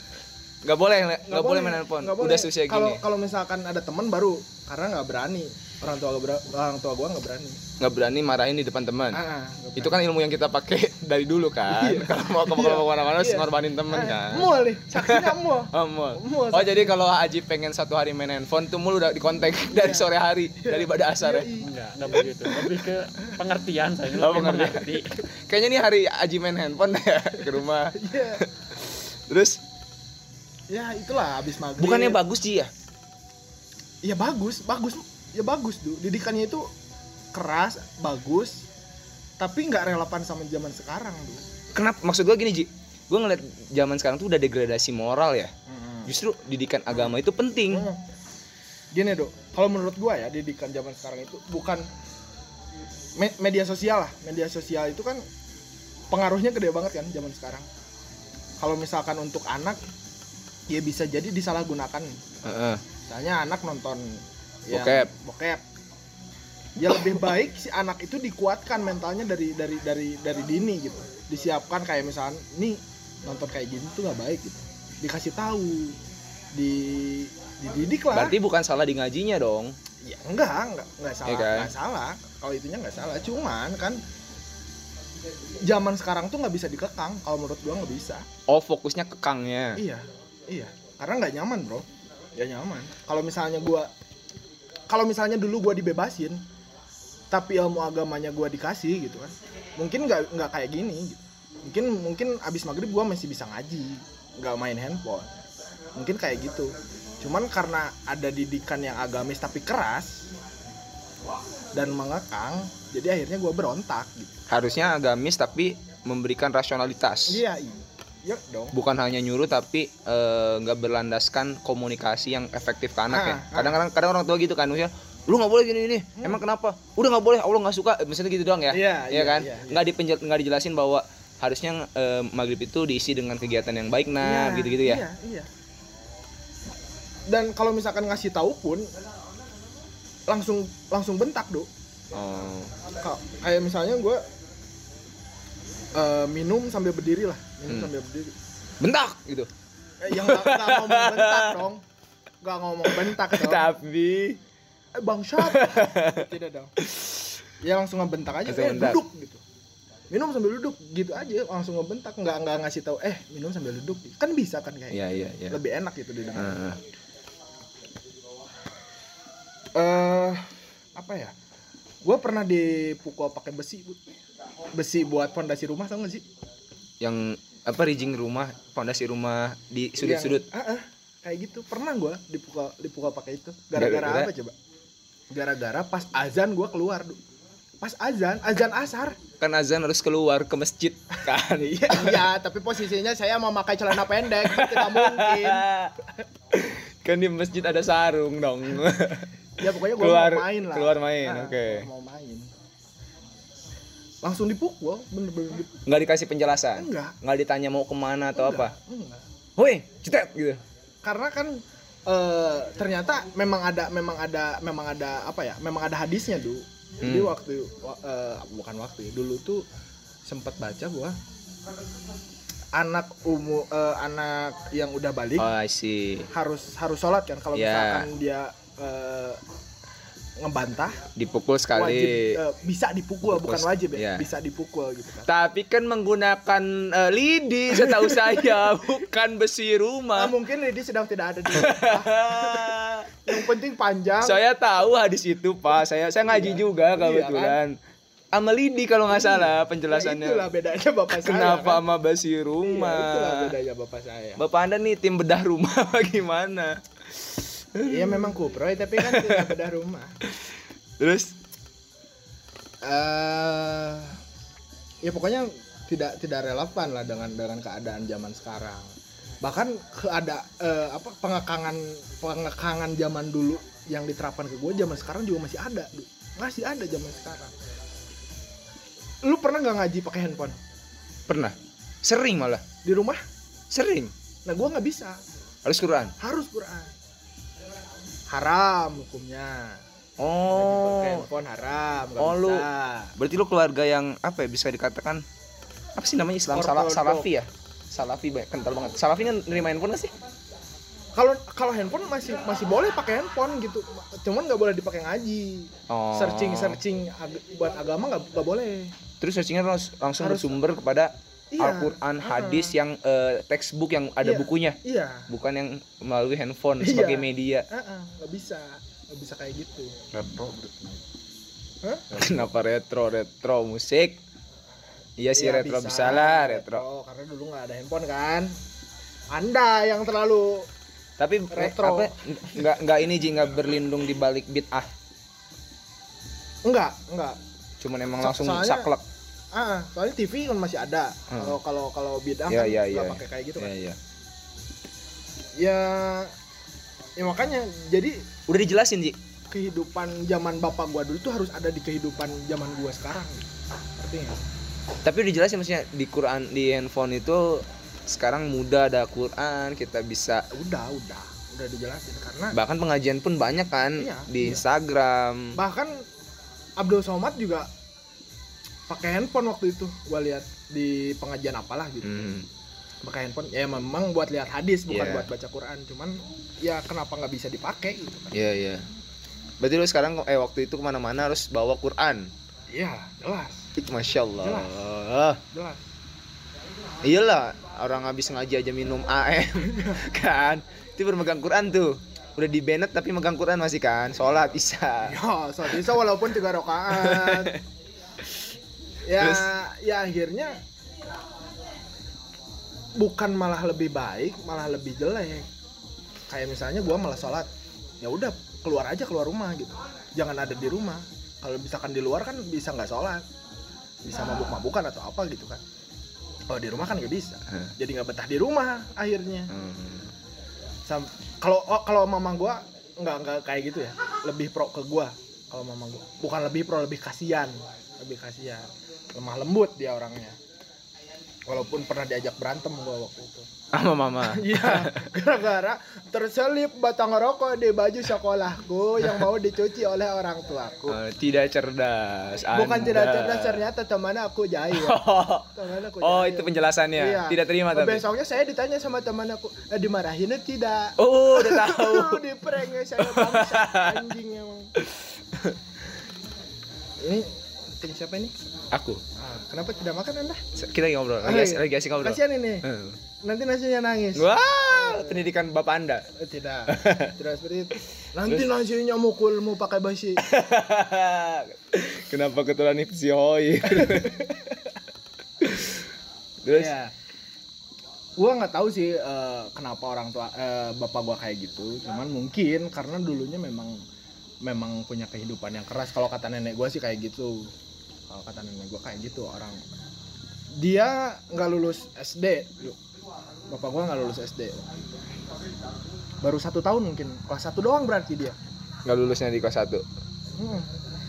Gak boleh nggak boleh main handphone. nggak Udah susah kalau gini. kalau misalkan ada teman baru karena nggak berani orang tua gua- orang tua gua nggak berani Nggak berani marahin di depan teman. Ah, ah, nggak Itu kan ilmu yang kita pakai dari dulu kan. Iya. Kalau mau ke Iya. mana-mana harus Iya. ngorbanin temen berani. kan. Ah, mual nih saksinya mual Oh, mul. Mul, oh jadi kalau Aji pengen satu hari main handphone tuh mul udah dikontak dari sore hari dari pada asar ya. Yoi. Enggak, enggak begitu. Lebih ke pengertian saya. Oh, lebih pengertian. Kayaknya nih hari Aji main handphone ya ke rumah. Iya. Terus ya itulah abis maghrib bukannya bagus Ji ya? ya bagus bagus ya bagus tuh didikannya itu keras bagus tapi nggak relevan sama zaman sekarang tuh Kenapa? Maksud gua gini Ji. Gua ngeliat zaman sekarang tuh udah degradasi moral ya. Justru didikan agama itu penting. Hmm. Gini dok, kalau menurut gua ya didikan zaman sekarang itu bukan me- media sosial lah. Media sosial itu kan pengaruhnya gede banget kan zaman sekarang. Kalau misalkan untuk anak, ya bisa jadi disalahgunakan. Heeh. Misalnya anak nonton yang Bokep. bokep. Ya lebih baik si anak itu dikuatkan mentalnya dari dari dari dari dini gitu. Disiapkan kayak misalkan nih nonton kayak gini tuh nggak baik gitu. Dikasih tahu, di dididik lah. Berarti bukan salah di ngajinya dong. Ya enggak, enggak, enggak salah, Iya kan? enggak salah. Kalau itunya enggak salah, cuman kan zaman sekarang tuh nggak bisa dikekang. Kalau menurut gua nggak bisa. Oh fokusnya kekangnya. Iya, iya. Karena nggak nyaman bro, nggak nyaman. Kalau misalnya gua, kalau misalnya dulu gua dibebasin, tapi ilmu agamanya gua dikasih gitu kan, mungkin nggak nggak kayak gini. Gitu. mungkin mungkin abis maghrib gua masih bisa ngaji nggak main handphone mungkin kayak gitu cuman karena ada didikan yang agamis tapi keras dan mengekang jadi akhirnya gua berontak gitu harusnya agamis tapi memberikan rasionalitas iya iya iya dong. Bukan hanya nyuruh tapi eh, nggak berlandaskan komunikasi yang efektif ke anak Ah, ya. kadang-kadang kadang orang tua gitu kan maksudnya lu nggak boleh gini gini. Emang kenapa? Udah nggak boleh Allah nggak suka. Misalnya gitu doang ya. Hmm. Iya, Iya iya, kan? iya, iya. nggak dipenjel nggak dijelasin bahwa harusnya eh, maghrib itu diisi dengan kegiatan yang baik nah Iya, gitu-gitu ya. iya iya. Dan kalau misalkan ngasih tahu pun langsung langsung bentak do oh. Ka- kayak misalnya gue minum sambil berdiri lah Hmm. sambil berdiri. Bentak! Gitu. Eh, yang nggak nggak ngomong bentak dong. Nggak ngomong bentak dong. Tapi eh bangsat. Tidak dong. Ya langsung ngebentak aja. Langsung eh bentak. duduk gitu. Minum sambil duduk gitu aja. Langsung ngebentak nggak nggak ngasih tahu eh minum sambil duduk. Kan bisa kan kayak iya iya iya. Lebih enak gitu di ah. eh apa ya? Gue pernah dipukul pakai besi besi buat fondasi rumah tau gak sih yang apa rigging rumah fondasi rumah di sudut-sudut? Ah, ah, kayak gitu. Pernah gue dipukul dipukul pakai itu. Gara-gara apa coba? Gara-gara pas azan gue keluar pas azan azan asar. Kan azan harus keluar ke masjid kan? Iya iya tapi posisinya saya mau pakai celana pendek tidak mungkin. Kan di masjid ada sarung dong. Ya pokoknya gue Keluar- mau main lah. keluar main, Ah, oke. mau main langsung dipukul bener-bener dipukul. nggak dikasih penjelasan enggak nggak ditanya mau ke mana atau enggak, apa enggak woi cetet gitu karena kan eh, ternyata memang ada memang ada memang ada apa ya memang ada hadisnya dulu jadi Hmm. waktu wa- eh, bukan waktu ya dulu tuh sempat baca gua anak umum anak yang udah balik oh I see harus harus sholat kan kalau Ya. misalkan dia eh, ngebantah. Dipukul sekali. Wajib eh, bisa dipukul Dipukul, bukan wajib ya. ya. bisa dipukul gitu kan. Tapi kan menggunakan eh, lidi setahu saya bukan besi Ah, rumah mungkin Lady sedang tidak ada di rumah. yang penting panjang. Saya tahu hadis itu pak. Saya saya ngaji Iya. juga Iya, kebetulan. Sama lidi kalau nggak salah Ya, penjelasannya. itulah bedanya bapak saya kenapa kan? sama besi Iya, itulah rumah? bedanya bapak saya. Bapak anda nih tim bedah rumah gimana iya memang kuproy tapi kan tidak bedah rumah. Terus? Eh ya pokoknya tidak tidak relevan lah dengan dengan keadaan zaman sekarang. Bahkan keada eh, apa pengekangan pengekangan zaman dulu yang diterapkan ke gue zaman sekarang juga masih ada masih ada zaman sekarang. Lu pernah nggak ngaji pakai handphone? Pernah. Sering malah. Di rumah? Sering. Nah gue nggak bisa. Harus Quran? Harus Quran haram hukumnya. Oh. pakai handphone haram Oh, lu- bisa. berarti lu keluarga yang apa ya bisa dikatakan apa sih namanya Islam? Sala- Ortodok. Salafi ya? Salafi banyak kental banget. Salafi kan nerima handphone nggak sih? Kalau kalau handphone masih masih boleh pakai handphone gitu. Cuman nggak boleh dipakai ngaji. Oh. searching searching ag- buat agama nggak boleh. Terus searchingnya langsung, langsung Harus- bersumber kepada Iya. Al-Quran hadis yang eh, textbook yang ada Iya. bukunya? Iya. Bukan yang melalui handphone Iya. sebagai media. Ah, ah, nggak bisa nggak bisa kayak gitu. Retro berarti Hah? kenapa retro? Retro musik? Iya sih Iya, retro bisa, lah retro. Karena dulu nggak ada handphone kan. Anda yang terlalu tapi Retro. apa nggak nggak ini ji nggak berlindung di balik bid'ah? Enggak enggak cuman emang So- langsung soalnya- saklek ah ah, soalnya TV kan masih ada Hmm. kalau kalau kalau bid'ah Iya, kan nggak iya. pakai kayak gitu kan Iya, iya. ya ya makanya jadi udah dijelasin ji kehidupan zaman bapak gua dulu tuh harus ada di kehidupan zaman gua sekarang ngerti nggak? tapi udah dijelasin maksudnya di Quran di handphone itu sekarang mudah ada Quran kita bisa udah udah udah dijelasin karena bahkan pengajian pun banyak kan Iya, di iya. Instagram bahkan Abdul Somad juga pakai handphone waktu itu gua lihat di pengajian apalah gitu Hmm. pakai handphone ya memang buat lihat hadis bukan Iya. buat baca Quran cuman ya kenapa nggak bisa dipakai gitu kan Iya iya. Berarti lu sekarang eh waktu itu ke mana-mana harus bawa Quran. iya jelas Ih, Masya Allah. jelas Iyalah orang habis ngaji aja minum AM kan. Itu bermegang Quran tuh. Udah di banned tapi megang Quran masih kan. Sholat isya. ya soal bisa walaupun tiga rakaat ya Terus? ya akhirnya bukan malah lebih baik malah lebih jelek. Kayak misalnya gua malah sholat ya udah keluar aja keluar rumah gitu. Jangan ada di rumah. Kalau misalkan di luar kan bisa nggak sholat. Bisa mabuk-mabukan atau apa gitu kan. Kalau di rumah kan nggak bisa. Hmm. jadi nggak betah di rumah akhirnya. Hmm. Kalau oh, kalau mama gua nggak nggak kayak gitu ya. Lebih pro ke gua kalau mama gua. Bukan lebih pro lebih kasihan. Lebih kasihan lemah lembut dia orangnya. Walaupun pernah diajak berantem gua waktu itu. Sama mama. Iya gara-gara terselip batang rokok di baju sekolahku yang mau dicuci oleh orang tuaku. Eh, tidak cerdas bukan Anda. tidak cerdas ternyata teman aku jahil. Oh, teman aku oh jahil. itu penjelasannya. Iya. tidak terima tapi. Besoknya saya ditanya sama teman aku eh, dimarahin tidak? Oh udah tahu. Di prank ya saya bangsa anjing emang. Ini tim siapa ini? aku Ah, kenapa tidak makan Anda? kita lagi ngobrol Ah, lagi, as- iya. lagi asik ngobrol Kasihan ini. Hmm. Nanti nasinya nangis. wah pendidikan bapak anda Eh, tidak. tidak seperti itu. Nanti nasinya mukul mau pakai basi. kenapa keturunan si Hoi terus Iya. Gua nggak tahu sih eh, kenapa orang tua eh, bapak gua kayak gitu. Cuman mungkin karena dulunya memang memang punya kehidupan yang keras. Kalau kata nenek gua sih kayak gitu. Kalau kata nenek gua kayak gitu orang dia nggak lulus SD. Bapak gua nggak lulus SD. Baru satu tahun mungkin kelas satu doang berarti dia. nggak lulusnya di kelas 1 Hmm.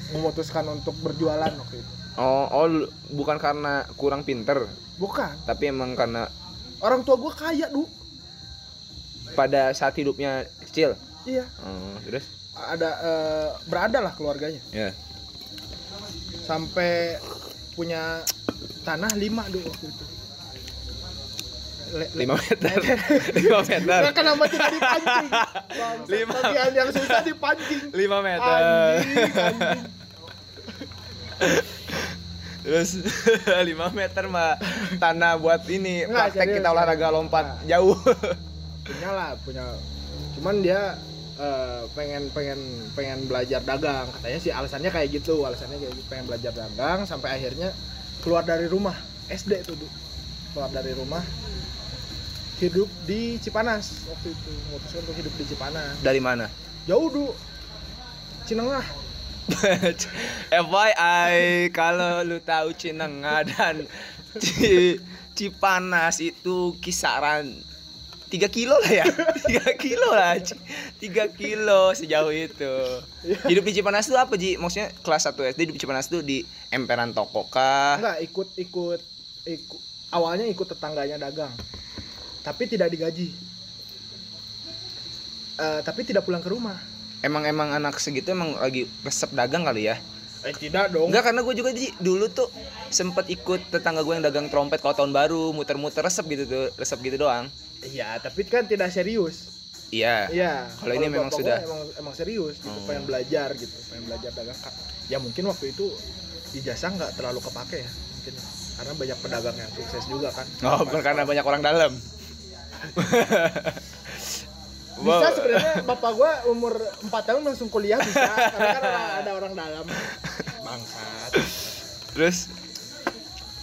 Memutuskan untuk berjualan waktu itu. oh oh bukan karena kurang pinter Bukan. tapi emang karena Orang tua gua kaya, Du. pada saat hidupnya kecil Iya. oh, terus Ada eh, berada lah keluarganya. ya sampai punya tanah lima dulu waktu itu. Lima meter lima meter Nah, kenapa tidak dipancing? Lima. Bagian yang susah dipancing. lima meter Anjing, anjing. terus lima meter mah tanah buat ini Nggak, praktek kita olahraga lompat Nah. jauh Punya lah, punya. Cuman dia eh, pengen pengen pengen belajar dagang. Katanya sih alasannya kayak gitu alasannya kayak gitu. Pengen belajar dagang sampai akhirnya keluar dari rumah. SD tuh Du. keluar dari rumah hidup di Cipanas. Waktu itu memutuskan untuk hidup di Cipanas. Dari mana? Jauh du. Cinengah. FYI kalau lu tahu Cinengah dan Ci- Cipanas itu kisaran 3 kilo lah ya. 3 kilo lah. 3 kilo sejauh itu. Hidup di Cipanas itu apa Ji? maksudnya kelas 1 SD hidup di Cipanas itu di emperan toko kah? enggak ikut ikut ikut awalnya ikut tetangganya dagang. Tapi tidak digaji. Eh, tapi tidak pulang ke rumah. Emang emang anak segitu emang lagi resep dagang kali ya? Eh tidak dong. Enggak karena gue juga Ji, dulu tuh sempet ikut tetangga gue yang dagang trompet kalau tahun baru muter-muter resep gitu tuh resep gitu doang iya tapi kan tidak serius. Iya. Iya. Kalau ini memang sudah- emang emang serius gitu Oh. pengen belajar gitu pengen belajar dagang. Ya mungkin waktu itu ijazah nggak terlalu kepake ya mungkin. Karena banyak pedagang yang sukses juga kan. Oh, bukan karena banyak orang dalam. bisa Wow. sebenarnya bapak gua umur 4 tahun langsung kuliah bisa karena kan ada- ada orang dalam. Bangsat. Terus?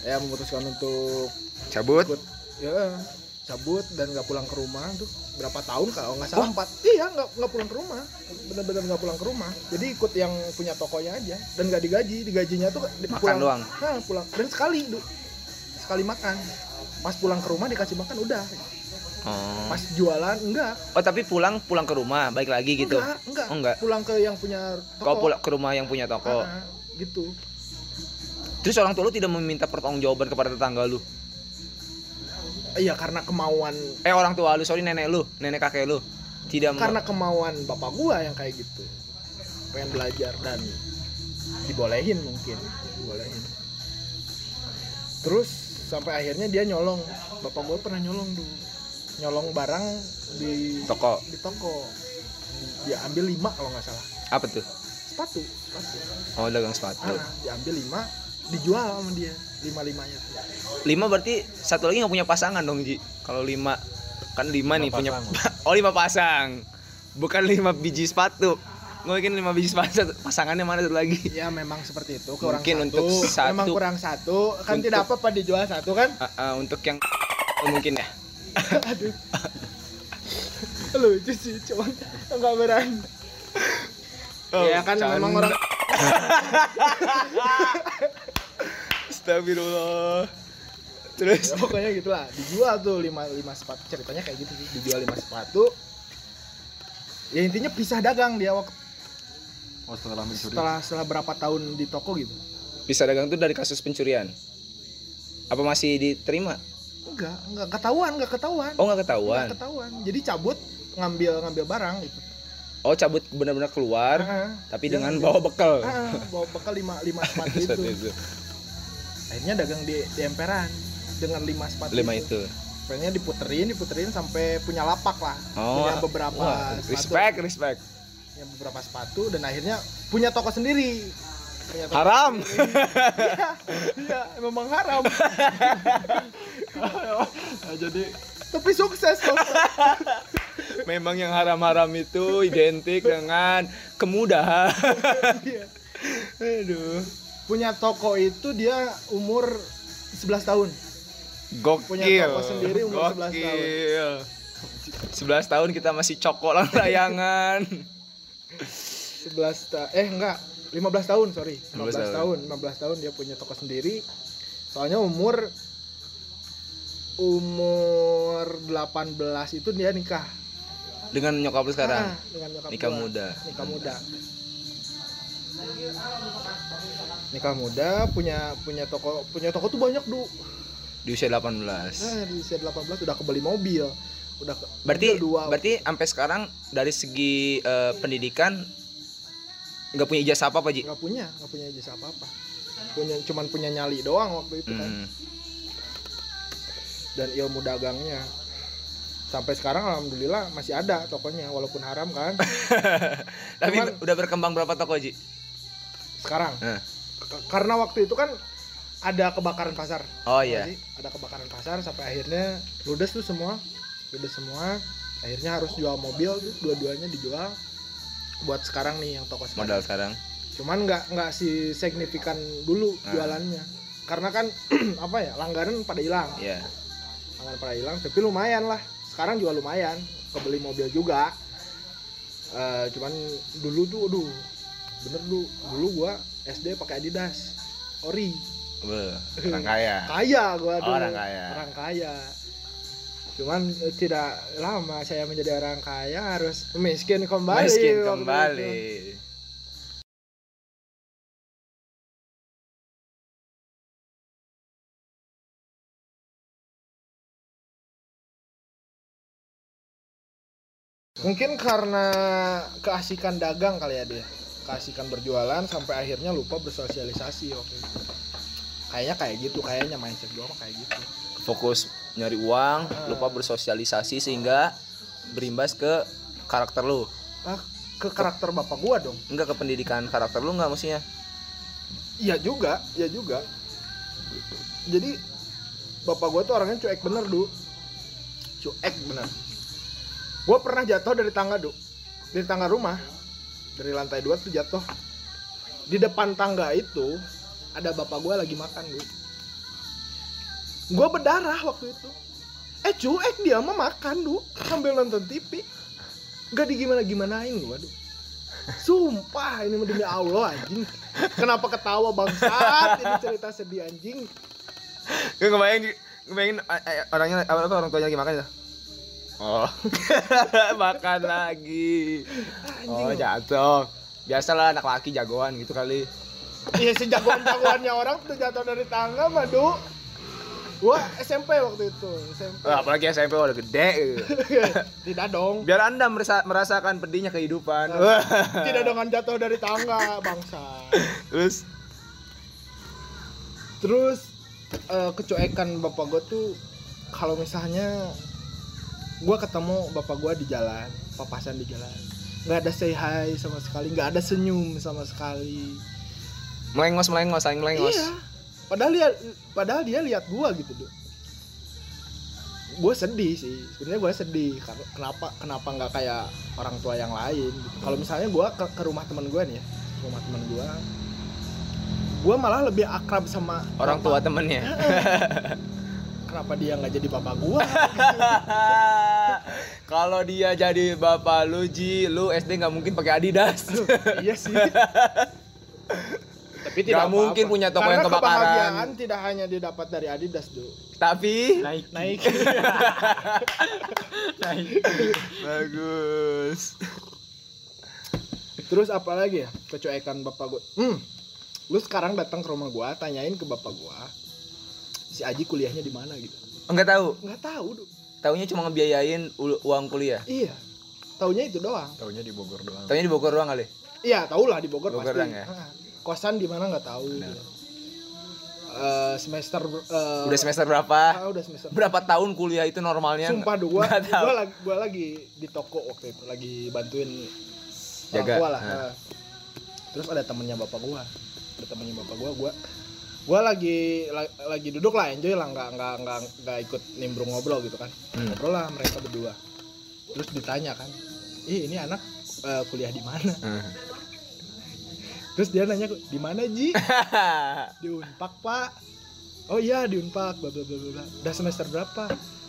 Ya memutuskan untuk cabut. ikut. Ya cabut dan nggak pulang ke rumah tuh berapa tahun kalau nggak salah empat iya nggak nggak pulang ke rumah bener-bener nggak pulang ke rumah jadi ikut yang punya tokonya aja dan nggak digaji digajinya tuh Makan pulang doang. Hah, pulang dan sekali du. sekali makan pas pulang ke rumah dikasih makan udah Oh. pas jualan enggak Oh, tapi pulang pulang ke rumah, baik lagi gitu. enggak enggak Oh, enggak. pulang ke yang punya toko Kau pulang ke rumah yang punya toko. Ah, gitu Terus orang tua lu tidak meminta pertanggungjawaban kepada tetangga lu. Iya karena kemauan. Eh, orang tua lu, sorry nenek lu, nenek kakek lu. Tidak karena kemauan bapak gua yang kayak gitu. Pengen belajar dan dibolehin mungkin dibolehin. Terus sampai akhirnya dia nyolong. Bapak gua pernah nyolong dulu. Nyolong barang di toko. di toko. Dia ambil lima kalau nggak salah. Apa tuh? sepatu sepatu. Oh, dagang sepatu. ah, diambil lima dijual sama dia lima limanya tuh Lima berarti satu lagi nggak punya pasangan dong, Ji. Kalau lima kan lima, nih punya pasang. Oh, lima pasang. Bukan lima biji sepatu. Mungkin lima biji sepatu pasangannya mana satu lagi? ya memang seperti itu kurang Mungkin satu untuk satu- memang kurang satu kan untuk- tidak apa-apa dijual satu kan Ah, ah, untuk yang mungkin ya aduh lucu sih cuman nggak berani ya kan canda. memang orang Astagfirullah. Terus? Ya, pokoknya gitulah dijual tuh lima lima sepatu. Ceritanya kayak gitu sih. Dijual lima sepatu. Ya intinya pisah dagang dia waktu Oh setelah mencuri. setelah setelah berapa tahun di toko gitu. Bisa dagang tuh dari kasus pencurian? Apa masih diterima? Enggak enggak. Ketahuan enggak ketahuan. Oh nggak ketahuan? Enggak ketahuan. Jadi cabut ngambil ngambil barang gitu. Oh cabut benar-benar keluar Ah, tapi dia dengan ngambil. bawa bekal. Ah, bawa bekal lima lima sepatu itu akhirnya dagang di, di emperan dengan lima sepatu lima itu. Pengennya diputerin diputerin sampai punya lapak lah. Oh punya beberapa wah, sepatu. respect respect. Punya beberapa sepatu dan akhirnya punya toko sendiri. Punya toko haram. iya iya memang haram. Nah, jadi tapi sukses kok memang yang haram-haram itu identik dengan kemudahan. Iya. aduh punya toko itu dia umur 11 tahun. Gokil. Punya toko sendiri umur 11 tahun. Gokil. 11 tahun kita masih cokolan layangan. 11 ta eh enggak. 15 tahun sorry. 15, 15 tahun. 15 tahun dia punya toko sendiri. Soalnya umur umur 18 itu dia nikah. Dengan nyokap lu sekarang? Ah, dengan nyokap nikah gua. muda. Nikah muda nikah muda punya punya toko punya toko tuh banyak du. Di usia 18 nah, di usia 18 udah kebeli mobil. Udah ke, berarti mobil dua. berarti sampai sekarang dari segi eh, pendidikan nggak punya ijazah apa apa Ji? nggak punya nggak punya ijazah apa apa punya cuman punya nyali doang waktu itu kan. Hmm. dan ilmu dagangnya. Sampai sekarang alhamdulillah masih ada tokonya walaupun haram kan. Tapi Cuman- udah berkembang berapa toko Ji? sekarang? Nah. Karena waktu itu kan ada kebakaran pasar Oh iya. gak sih? ada kebakaran pasar sampai akhirnya ludes tuh semua ludes semua akhirnya harus jual mobil tuh dua-duanya dijual buat sekarang nih yang toko sekarang Modal sekarang. cuman nggak nggak si signifikan dulu Ah. jualannya karena kan apa ya langganan pada hilang Iya. langganan pada hilang tapi lumayan lah sekarang juga lumayan kebeli mobil juga Eh, cuman dulu tuh aduh bener dulu dulu gua SD pakai Adidas ori Be, orang kaya. kaya gua dulu Orang kaya. orang kaya cuman eh, tidak lama saya menjadi orang kaya harus miskin kembali Miskin kembali. itu. mungkin karena keasikan dagang kali ya dia keasikan berjualan sampai akhirnya lupa bersosialisasi itu kayaknya kayak gitu kayaknya mindset gua mah kayak gitu. Fokus nyari uang, lupa bersosialisasi sehingga berimbas ke karakter lu. ah, ke karakter bapak gua dong. Enggak ke pendidikan karakter lu enggak maksudnya? iya juga iya juga. Jadi bapak gua tuh orangnya cuek bener du. Cuek bener. Gua pernah jatuh dari tangga du. Dari tangga rumah dari lantai dua tuh jatuh di depan tangga itu ada bapak gua lagi makan du gua berdarah waktu itu eh cuek dia mah makan du sambil nonton TV nggak digimana gimanain gua du Sumpah ini demi Allah anjing. Kenapa ketawa bangsat? Ini cerita sedih anjing. Gue ngebayang di- ngebayangin eh, eh, orangnya apa orang tuanya lagi makan ya? Oh. makan lagi. Oh, jatuh. Biasalah anak laki jagoan gitu kali. Iya si jagoan-jagoannya orang tuh jatuh dari tangga madu. Gua SMP waktu itu, SMP. Apalagi SMP udah gede. Tidak dong. Biar Anda merasa- merasakan pedihnya kehidupan. Nah. Tidak dengan jatuh dari tangga, bangsa. Terus Terus eh, kecuekan bapak gua tuh kalau misalnya gua ketemu bapak gua di jalan, papasan di jalan. nggak ada say hi sama sekali, nggak ada senyum sama sekali. melengos melengos saling melengos. Iya. Padahal dia padahal dia lihat gua gitu, Duh. Gue sedih sih. Sebenarnya gue sedih karena kenapa kenapa nggak kayak orang tua yang lain gitu. Kalau misalnya gua ke, ke rumah teman gue nih ya, ke rumah teman gua gua malah lebih akrab sama Orang tua temennya. kenapa dia nggak jadi bapak gua Kalau dia jadi bapak lu Ji, lu SD nggak mungkin pakai Adidas. iya sih tapi tidak mungkin apa-apa. punya toko Karena yang kebakaran. kebahagiaan tidak hanya didapat dari Adidas tuh Tapi Naik. naik Naik. bagus. terus apa lagi ya kecuekan bapak gua hmm lu sekarang datang ke rumah gua tanyain ke bapak gua si Aji kuliahnya di mana gitu Enggak tahu. nggak tahu Duh. Taunya cuma ngebiayain uang kuliah. iya taunya itu doang Taunya di Bogor doang. Taunya di Bogor doang kali. Iya, tahu lah di Bogor, Bogor pasti. ya? Ah, kosan di mana nggak tahu. Eh, semester eh, Udah semester berapa? ah, udah semester. Berapa tahun kuliah itu normalnya? Sumpah duh, gua, gua lagi gua lagi di toko waktu itu, lagi bantuin Jaga, tua lah. ah. ah. Terus ada temennya bapak gua. Ada temennya bapak gua, gua gua lagi la- lagi duduk lah enjoy lah nggak nggak nggak nggak ikut nimbrung ngobrol gitu kan. Hmm. ngobrol lah mereka berdua. Terus ditanya kan ih ini anak eh, kuliah di mana? Hmm. terus dia nanya di mana ji? Di Unpak pak. Oh iya di Unpak bla bla bla bla udah semester berapa?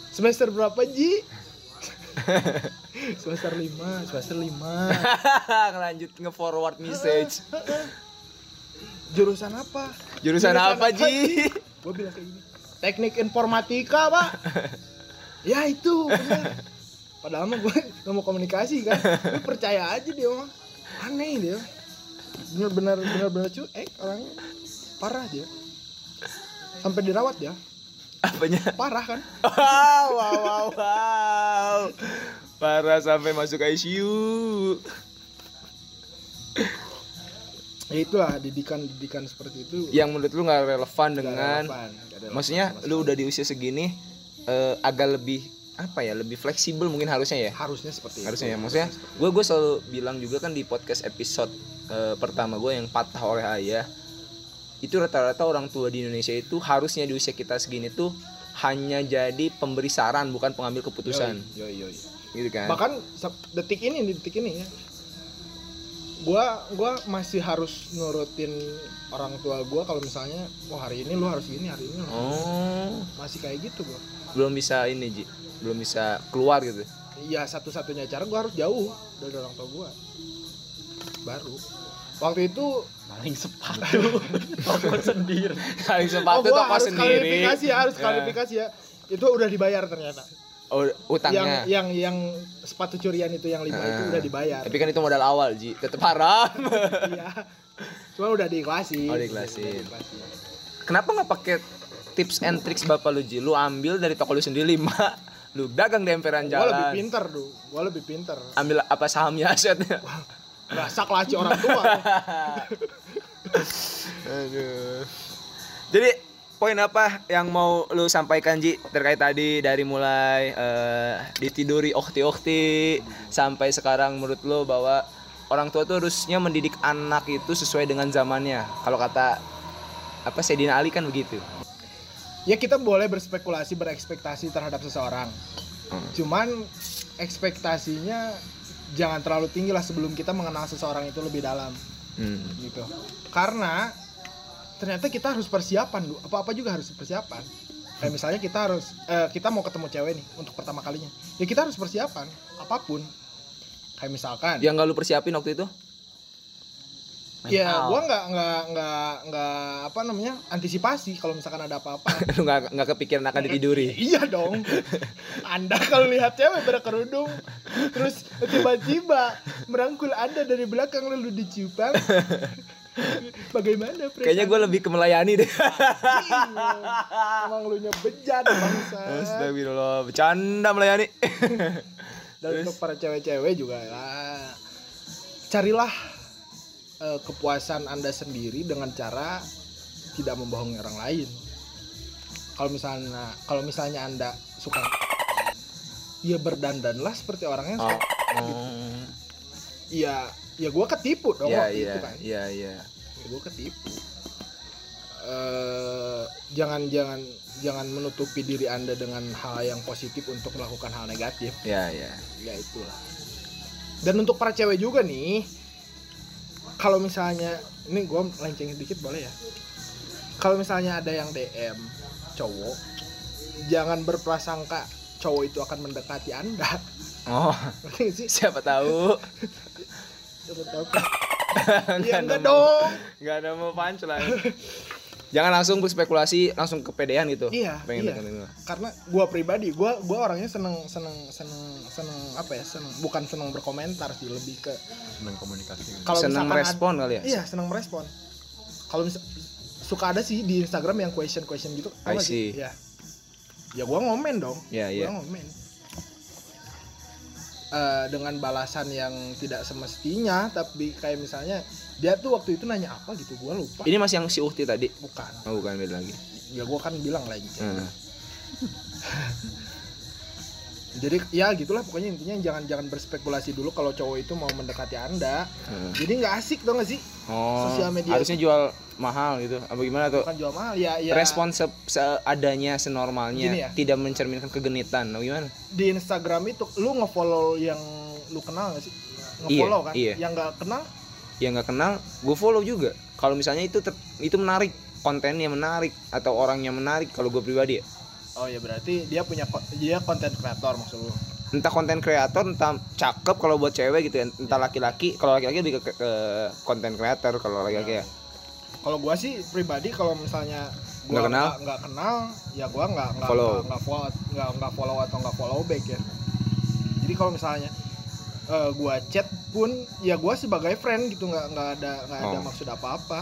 Semester berapa Ji? Semester 5 semester 5 Ngelanjut nge-forward message. Jurusan apa? Jurusan apa, Ji? gue bilang kayak gini. Teknik informatika pak. Ya itu bener. padahal mah gue gak mau komunikasi kan. Gue percaya aja dia mah. Aneh dia bener-bener bener-bener cuek orangnya parah dia. Sampai dirawat ya Apanya? parah kan. Wow, wow, wow, wow. Parah sampai masuk ICU. Ya itulah didikan didikan seperti itu. Yang menurut lu nggak relevan nggak dengan relevan, relevan maksudnya lu udah di usia segini eh, agak lebih apa ya lebih fleksibel mungkin harusnya ya? Harusnya seperti harusnya ya itu maksudnya gue gue selalu bilang juga kan di podcast episode eh, pertama gue yang patah oleh ayah itu rata-rata orang tua di Indonesia itu harusnya di usia kita segini tuh hanya jadi pemberi saran bukan pengambil keputusan. Yoi, yoi, yoi. gitu kan? Bahkan detik ini detik ini ya gua gua masih harus nurutin orang tua gua kalau misalnya oh hari ini lu harus gini hari ini lu harus gini." oh. Masih kayak gitu gua. Belum bisa ini Ji. Belum bisa keluar gitu. Iya satu-satunya cara gua harus jauh dari orang tua gua. Baru. Waktu itu Paling sepatu. Toko sendiri. paling sepatu gua toko harus sendiri. klarifikasi ya. harus klarifikasi ya. Itu udah dibayar ternyata oh utangnya yang yang yang sepatu curian itu yang lima itu Ah. udah dibayar tapi kan itu modal awal Ji tetap haram iya cuma udah diikhlasin Oh, diikhlasin. Diikhlasin. Kenapa nggak pakai tips and tricks bapak lu Ji? Lu ambil dari toko lu sendiri lima, lu dagang di emperan Gua lebih jalan. pinter tuh, gua lebih pinter. Ambil apa sahamnya asetnya? Rasak laci orang tua. Aduh. Jadi poin apa yang mau lu sampaikan Ji terkait tadi dari mulai eh, ditiduri okti-okti sampai sekarang menurut lu bahwa orang tua tuh harusnya mendidik anak itu sesuai dengan zamannya. Kalau kata apa Sayyidina Ali kan begitu. ya kita boleh berspekulasi, berekspektasi terhadap seseorang. Hmm. Cuman ekspektasinya jangan terlalu tinggi lah sebelum kita mengenal seseorang itu lebih dalam Hmm. gitu. Karena ternyata kita harus persiapan, Du. apa-apa juga harus persiapan. Kayak misalnya kita harus eh, kita mau ketemu cewek nih untuk pertama kalinya. Ya kita harus persiapan apa pun. Kayak misalkan Yang nggak lu persiapin waktu itu? Ya, Mental. gua nggak nggak nggak nggak apa namanya antisipasi kalau misalkan ada apa-apa. lu nggak nggak kepikiran akan ditiduri. iya dong. Anda kalau lihat cewek berkerudung, terus tiba-tiba merangkul Anda dari belakang lalu diciupan, bagaimana? perasaan? Kayaknya gue lebih ke melayani deh. Iya. Emang lu bejat bangsa. Astagfirullah, bercanda melayani. Dan untuk para cewek-cewek juga ya, carilah eh, kepuasan anda sendiri dengan cara tidak membohongi orang lain. Kalau misalnya kalau misalnya anda suka, ya berdandanlah seperti orangnya. Oh. Iya, ya gue ketipu dong Iya, waktu iya, itu kan. iya, iya. Ya, gue ketipu. Eh, jangan jangan jangan menutupi diri anda dengan hal yang positif untuk melakukan hal negatif. Iya, iya. ya itulah dan untuk para cewek juga nih kalau misalnya ini gue melenceng sedikit boleh ya kalau misalnya ada yang DM cowok jangan berprasangka cowok itu akan mendekati anda Oh, siapa tahu. Ya enggak dong Enggak ada mau punchline. Jangan langsung berspekulasi, langsung kepedean gitu. Iya, Pengen iya. deketin karena gua pribadi gua gua orangnya seneng seneng seneng seneng apa ya seneng bukan seneng berkomentar sih lebih ke seneng komunikasi kalau Seneng merespon kali ya? iya seneng merespon kalau misal suka ada sih di Instagram yang question question gitu tau I nggak sih? see. ya ya gua ngomen dong Iya, iya. gua ngomen Eh, dengan balasan yang tidak semestinya tapi kayak misalnya dia tuh waktu itu nanya apa gitu gua lupa Ini masih yang si Uhti tadi. bukan Oh, bukan beda lagi. ya gua kan bilang lagi Heeh. jadi ya gitulah pokoknya intinya jangan jangan berspekulasi dulu kalau cowok itu mau mendekati anda Heeh. jadi nggak asik dong gak sih Oh, Sosial media. harusnya jual mahal gitu. Apa gimana tuh? bukan jual mahal ya ya Respon se- seadanya, senormalnya, ya. tidak mencerminkan kegenitan. Apa gimana? di Instagram itu lu ngefollow yang lu kenal gak sih ngefollow kan iya. yang nggak kenal yang nggak kenal gue follow juga kalau misalnya itu itu menarik kontennya menarik atau orangnya menarik kalau gue pribadi ya oh ya berarti dia punya dia konten kreator maksud lu entah konten kreator entah cakep kalau buat cewek gitu ya entah laki-laki kalau laki-laki lebih ke, konten kreator kalau laki-laki ya kalau gua sih pribadi kalau misalnya gua Nggak kenal? nggak- kenal ya gua nggak nggak Follow. nggak- follow nggak nggak follow atau nggak follow back ya jadi kalau misalnya eh, gua chat pun ya gua sebagai friend gitu nggak nggak ada nggak ada Oh. maksud apa-apa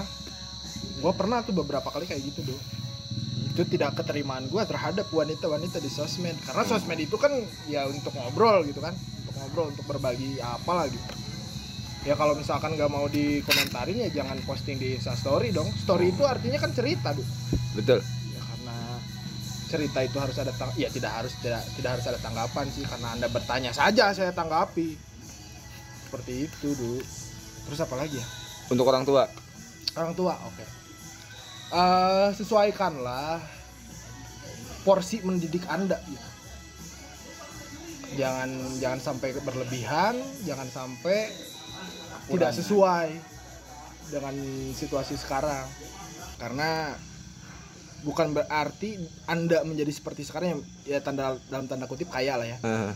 gua pernah tuh beberapa kali kayak gitu tuh itu tidak keterimaan gua terhadap wanita-wanita di sosmed. Karena sosmed itu kan ya untuk ngobrol gitu kan. Untuk ngobrol untuk berbagi apa gitu. Ya kalau misalkan nggak mau dikomentarin ya jangan posting di Story dong. Story itu artinya kan cerita tuh betul. Ya karena cerita itu harus ada tang ya tidak harus tidak tidak harus ada tanggapan sih. Karena anda bertanya saja saya tanggapi. Seperti itu dulu terus apa lagi ya? Untuk orang tua? Orang tua oke Eh, sesuaikanlah porsi mendidik anda. Gitu. jangan jangan sampai berlebihan jangan sampai tidak sesuai dengan situasi sekarang. Karena bukan berarti anda menjadi seperti sekarang ya, ya tanda dalam tanda kutip kaya lah ya. Heeh.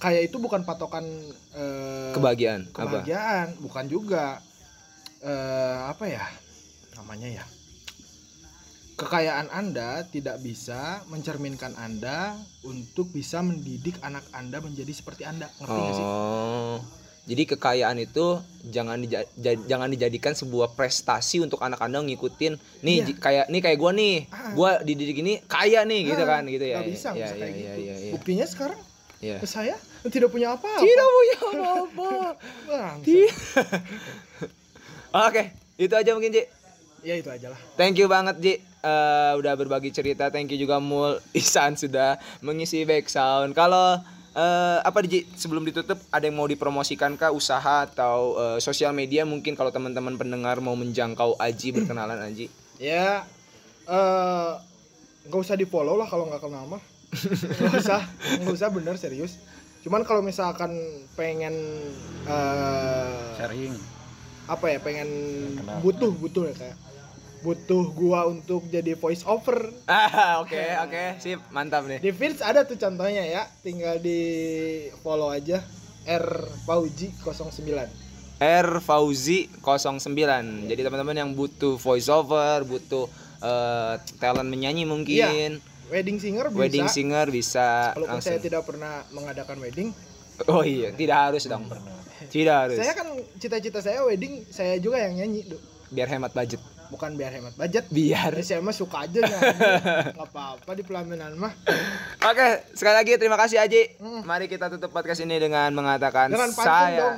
kaya itu bukan patokan eh, kebahagiaan. Apa? kebahagiaan bukan juga eh, apa ya namanya ya kekayaan anda tidak bisa mencerminkan anda untuk bisa mendidik anak anda menjadi seperti anda ngerti nggak sih oh jadi kekayaan itu jangan dija- ja- jangan dijadikan sebuah prestasi untuk anak anda ngikutin nih Iya. kayak nih kayak gua nih Ah. gua dididik ini kaya nih gitu Ah, kan gitu ya nggak bisa ya, bisa ya, kayak ya, gitu ya, ya. buktinya sekarang Iya. ke saya tidak punya apa-apa tidak punya apa-apa. Tidak. Oke, itu aja mungkin, Ji. ya itu aja lah Thank you banget, Ji. Eh, udah berbagi cerita. Thank you juga Mul Isan sudah mengisi background. Kalau eh, apa Ji sebelum ditutup ada yang mau dipromosikan kah usaha atau eh, sosial media mungkin kalau teman-teman pendengar mau menjangkau Aji berkenalan Aji. ya eh nggak usah di follow lah kalau nggak kenal mah nggak usah nggak usah bener serius cuman kalau misalkan pengen eh sharing apa ya pengen Kenal. butuh butuh ya kayak butuh gua untuk jadi voice over Ah, oke, oke. Sip, mantap nih. di feeds ada tuh contohnya ya tinggal di follow aja R Pauji 09 R Fauzi 09. Jadi teman-teman yang butuh voice over, butuh eh, talent menyanyi mungkin, wedding singer bisa wedding singer bisa walaupun langsung. saya tidak pernah mengadakan wedding Oh iya, tidak harus dong. Tidak harus. saya kan cita-cita saya wedding saya juga yang nyanyi. Biar hemat budget. Bukan biar hemat budget Biar. Jadi saya mah suka aja nggak apa-apa di pelaminan mah Oke, sekali lagi terima kasih Aji. Hmm. Mari kita tutup podcast ini dengan mengatakan Dengan saya. dong.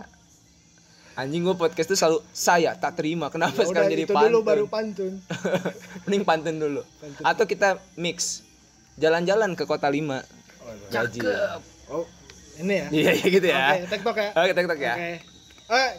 Anjing gue podcast tuh selalu saya tak terima. Kenapa Ya sekarang udah, jadi itu pantun? dulu baru pantun Mending pantun dulu. Pantun. Atau kita mix. Jalan-jalan ke kota lima. Gaji. oh ini ya Iya, iya gitu ya. oke tektok ya Oke, tek-tek ya. Oke. Eh,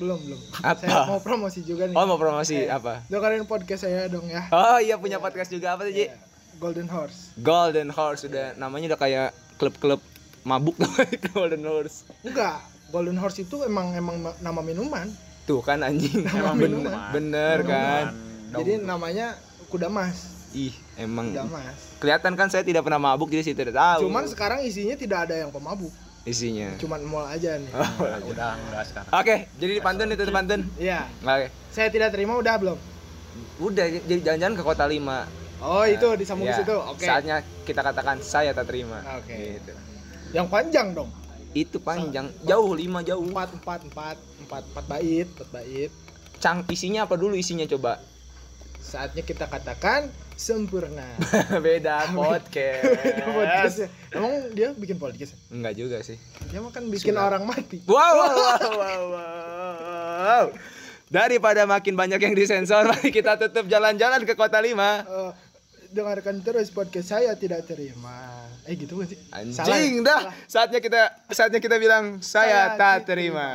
belum belum. Apa? Saya mau promosi juga nih. Oh, mau promosi Eh, apa? Dengerin podcast saya dong ya. Oh iya punya podcast juga apa Ji? Iya. Golden Horse. Golden Horse sudah namanya udah kayak klub-klub mabuk Golden Horse. Enggak, Golden Horse itu emang emang ma- nama minuman. Tuh kan anjing. Nama Bener, minuman. bener kan. Jadi namanya kuda mas. ih emang Enggak mas. kelihatan kan saya tidak pernah mabuk jadi saya tidak tahu Cuman sekarang isinya tidak ada yang pemabuk. Isinya Cuman mall aja nih. Udah enggak sekarang. oke jadi di pantun itu pantun Iya. oke Saya tidak terima udah belum? udah jadi jalan-jalan ke kota lima Oh itu disambung Ya, situ. Oke. saatnya kita katakan saya tak terima Oke. Gitu. Yang panjang dong. itu panjang jauh lima jauh Empat empat empat empat empat bait empat bait. cang isinya apa dulu isinya coba Saatnya kita katakan sempurna. beda podcast podcast ya. Emang dia bikin podcast? ya? enggak juga sih Dia mah kan bikin Sunat. orang mati. wow wow wow wow, wow. daripada makin banyak yang disensor mari kita tutup jalan-jalan ke kota lima Eh, dengarkan terus podcast saya tidak terima. Eh gitu gak sih? Salah ya? anjing dah Salah. saatnya kita saatnya kita bilang saya Saya tak tidak terima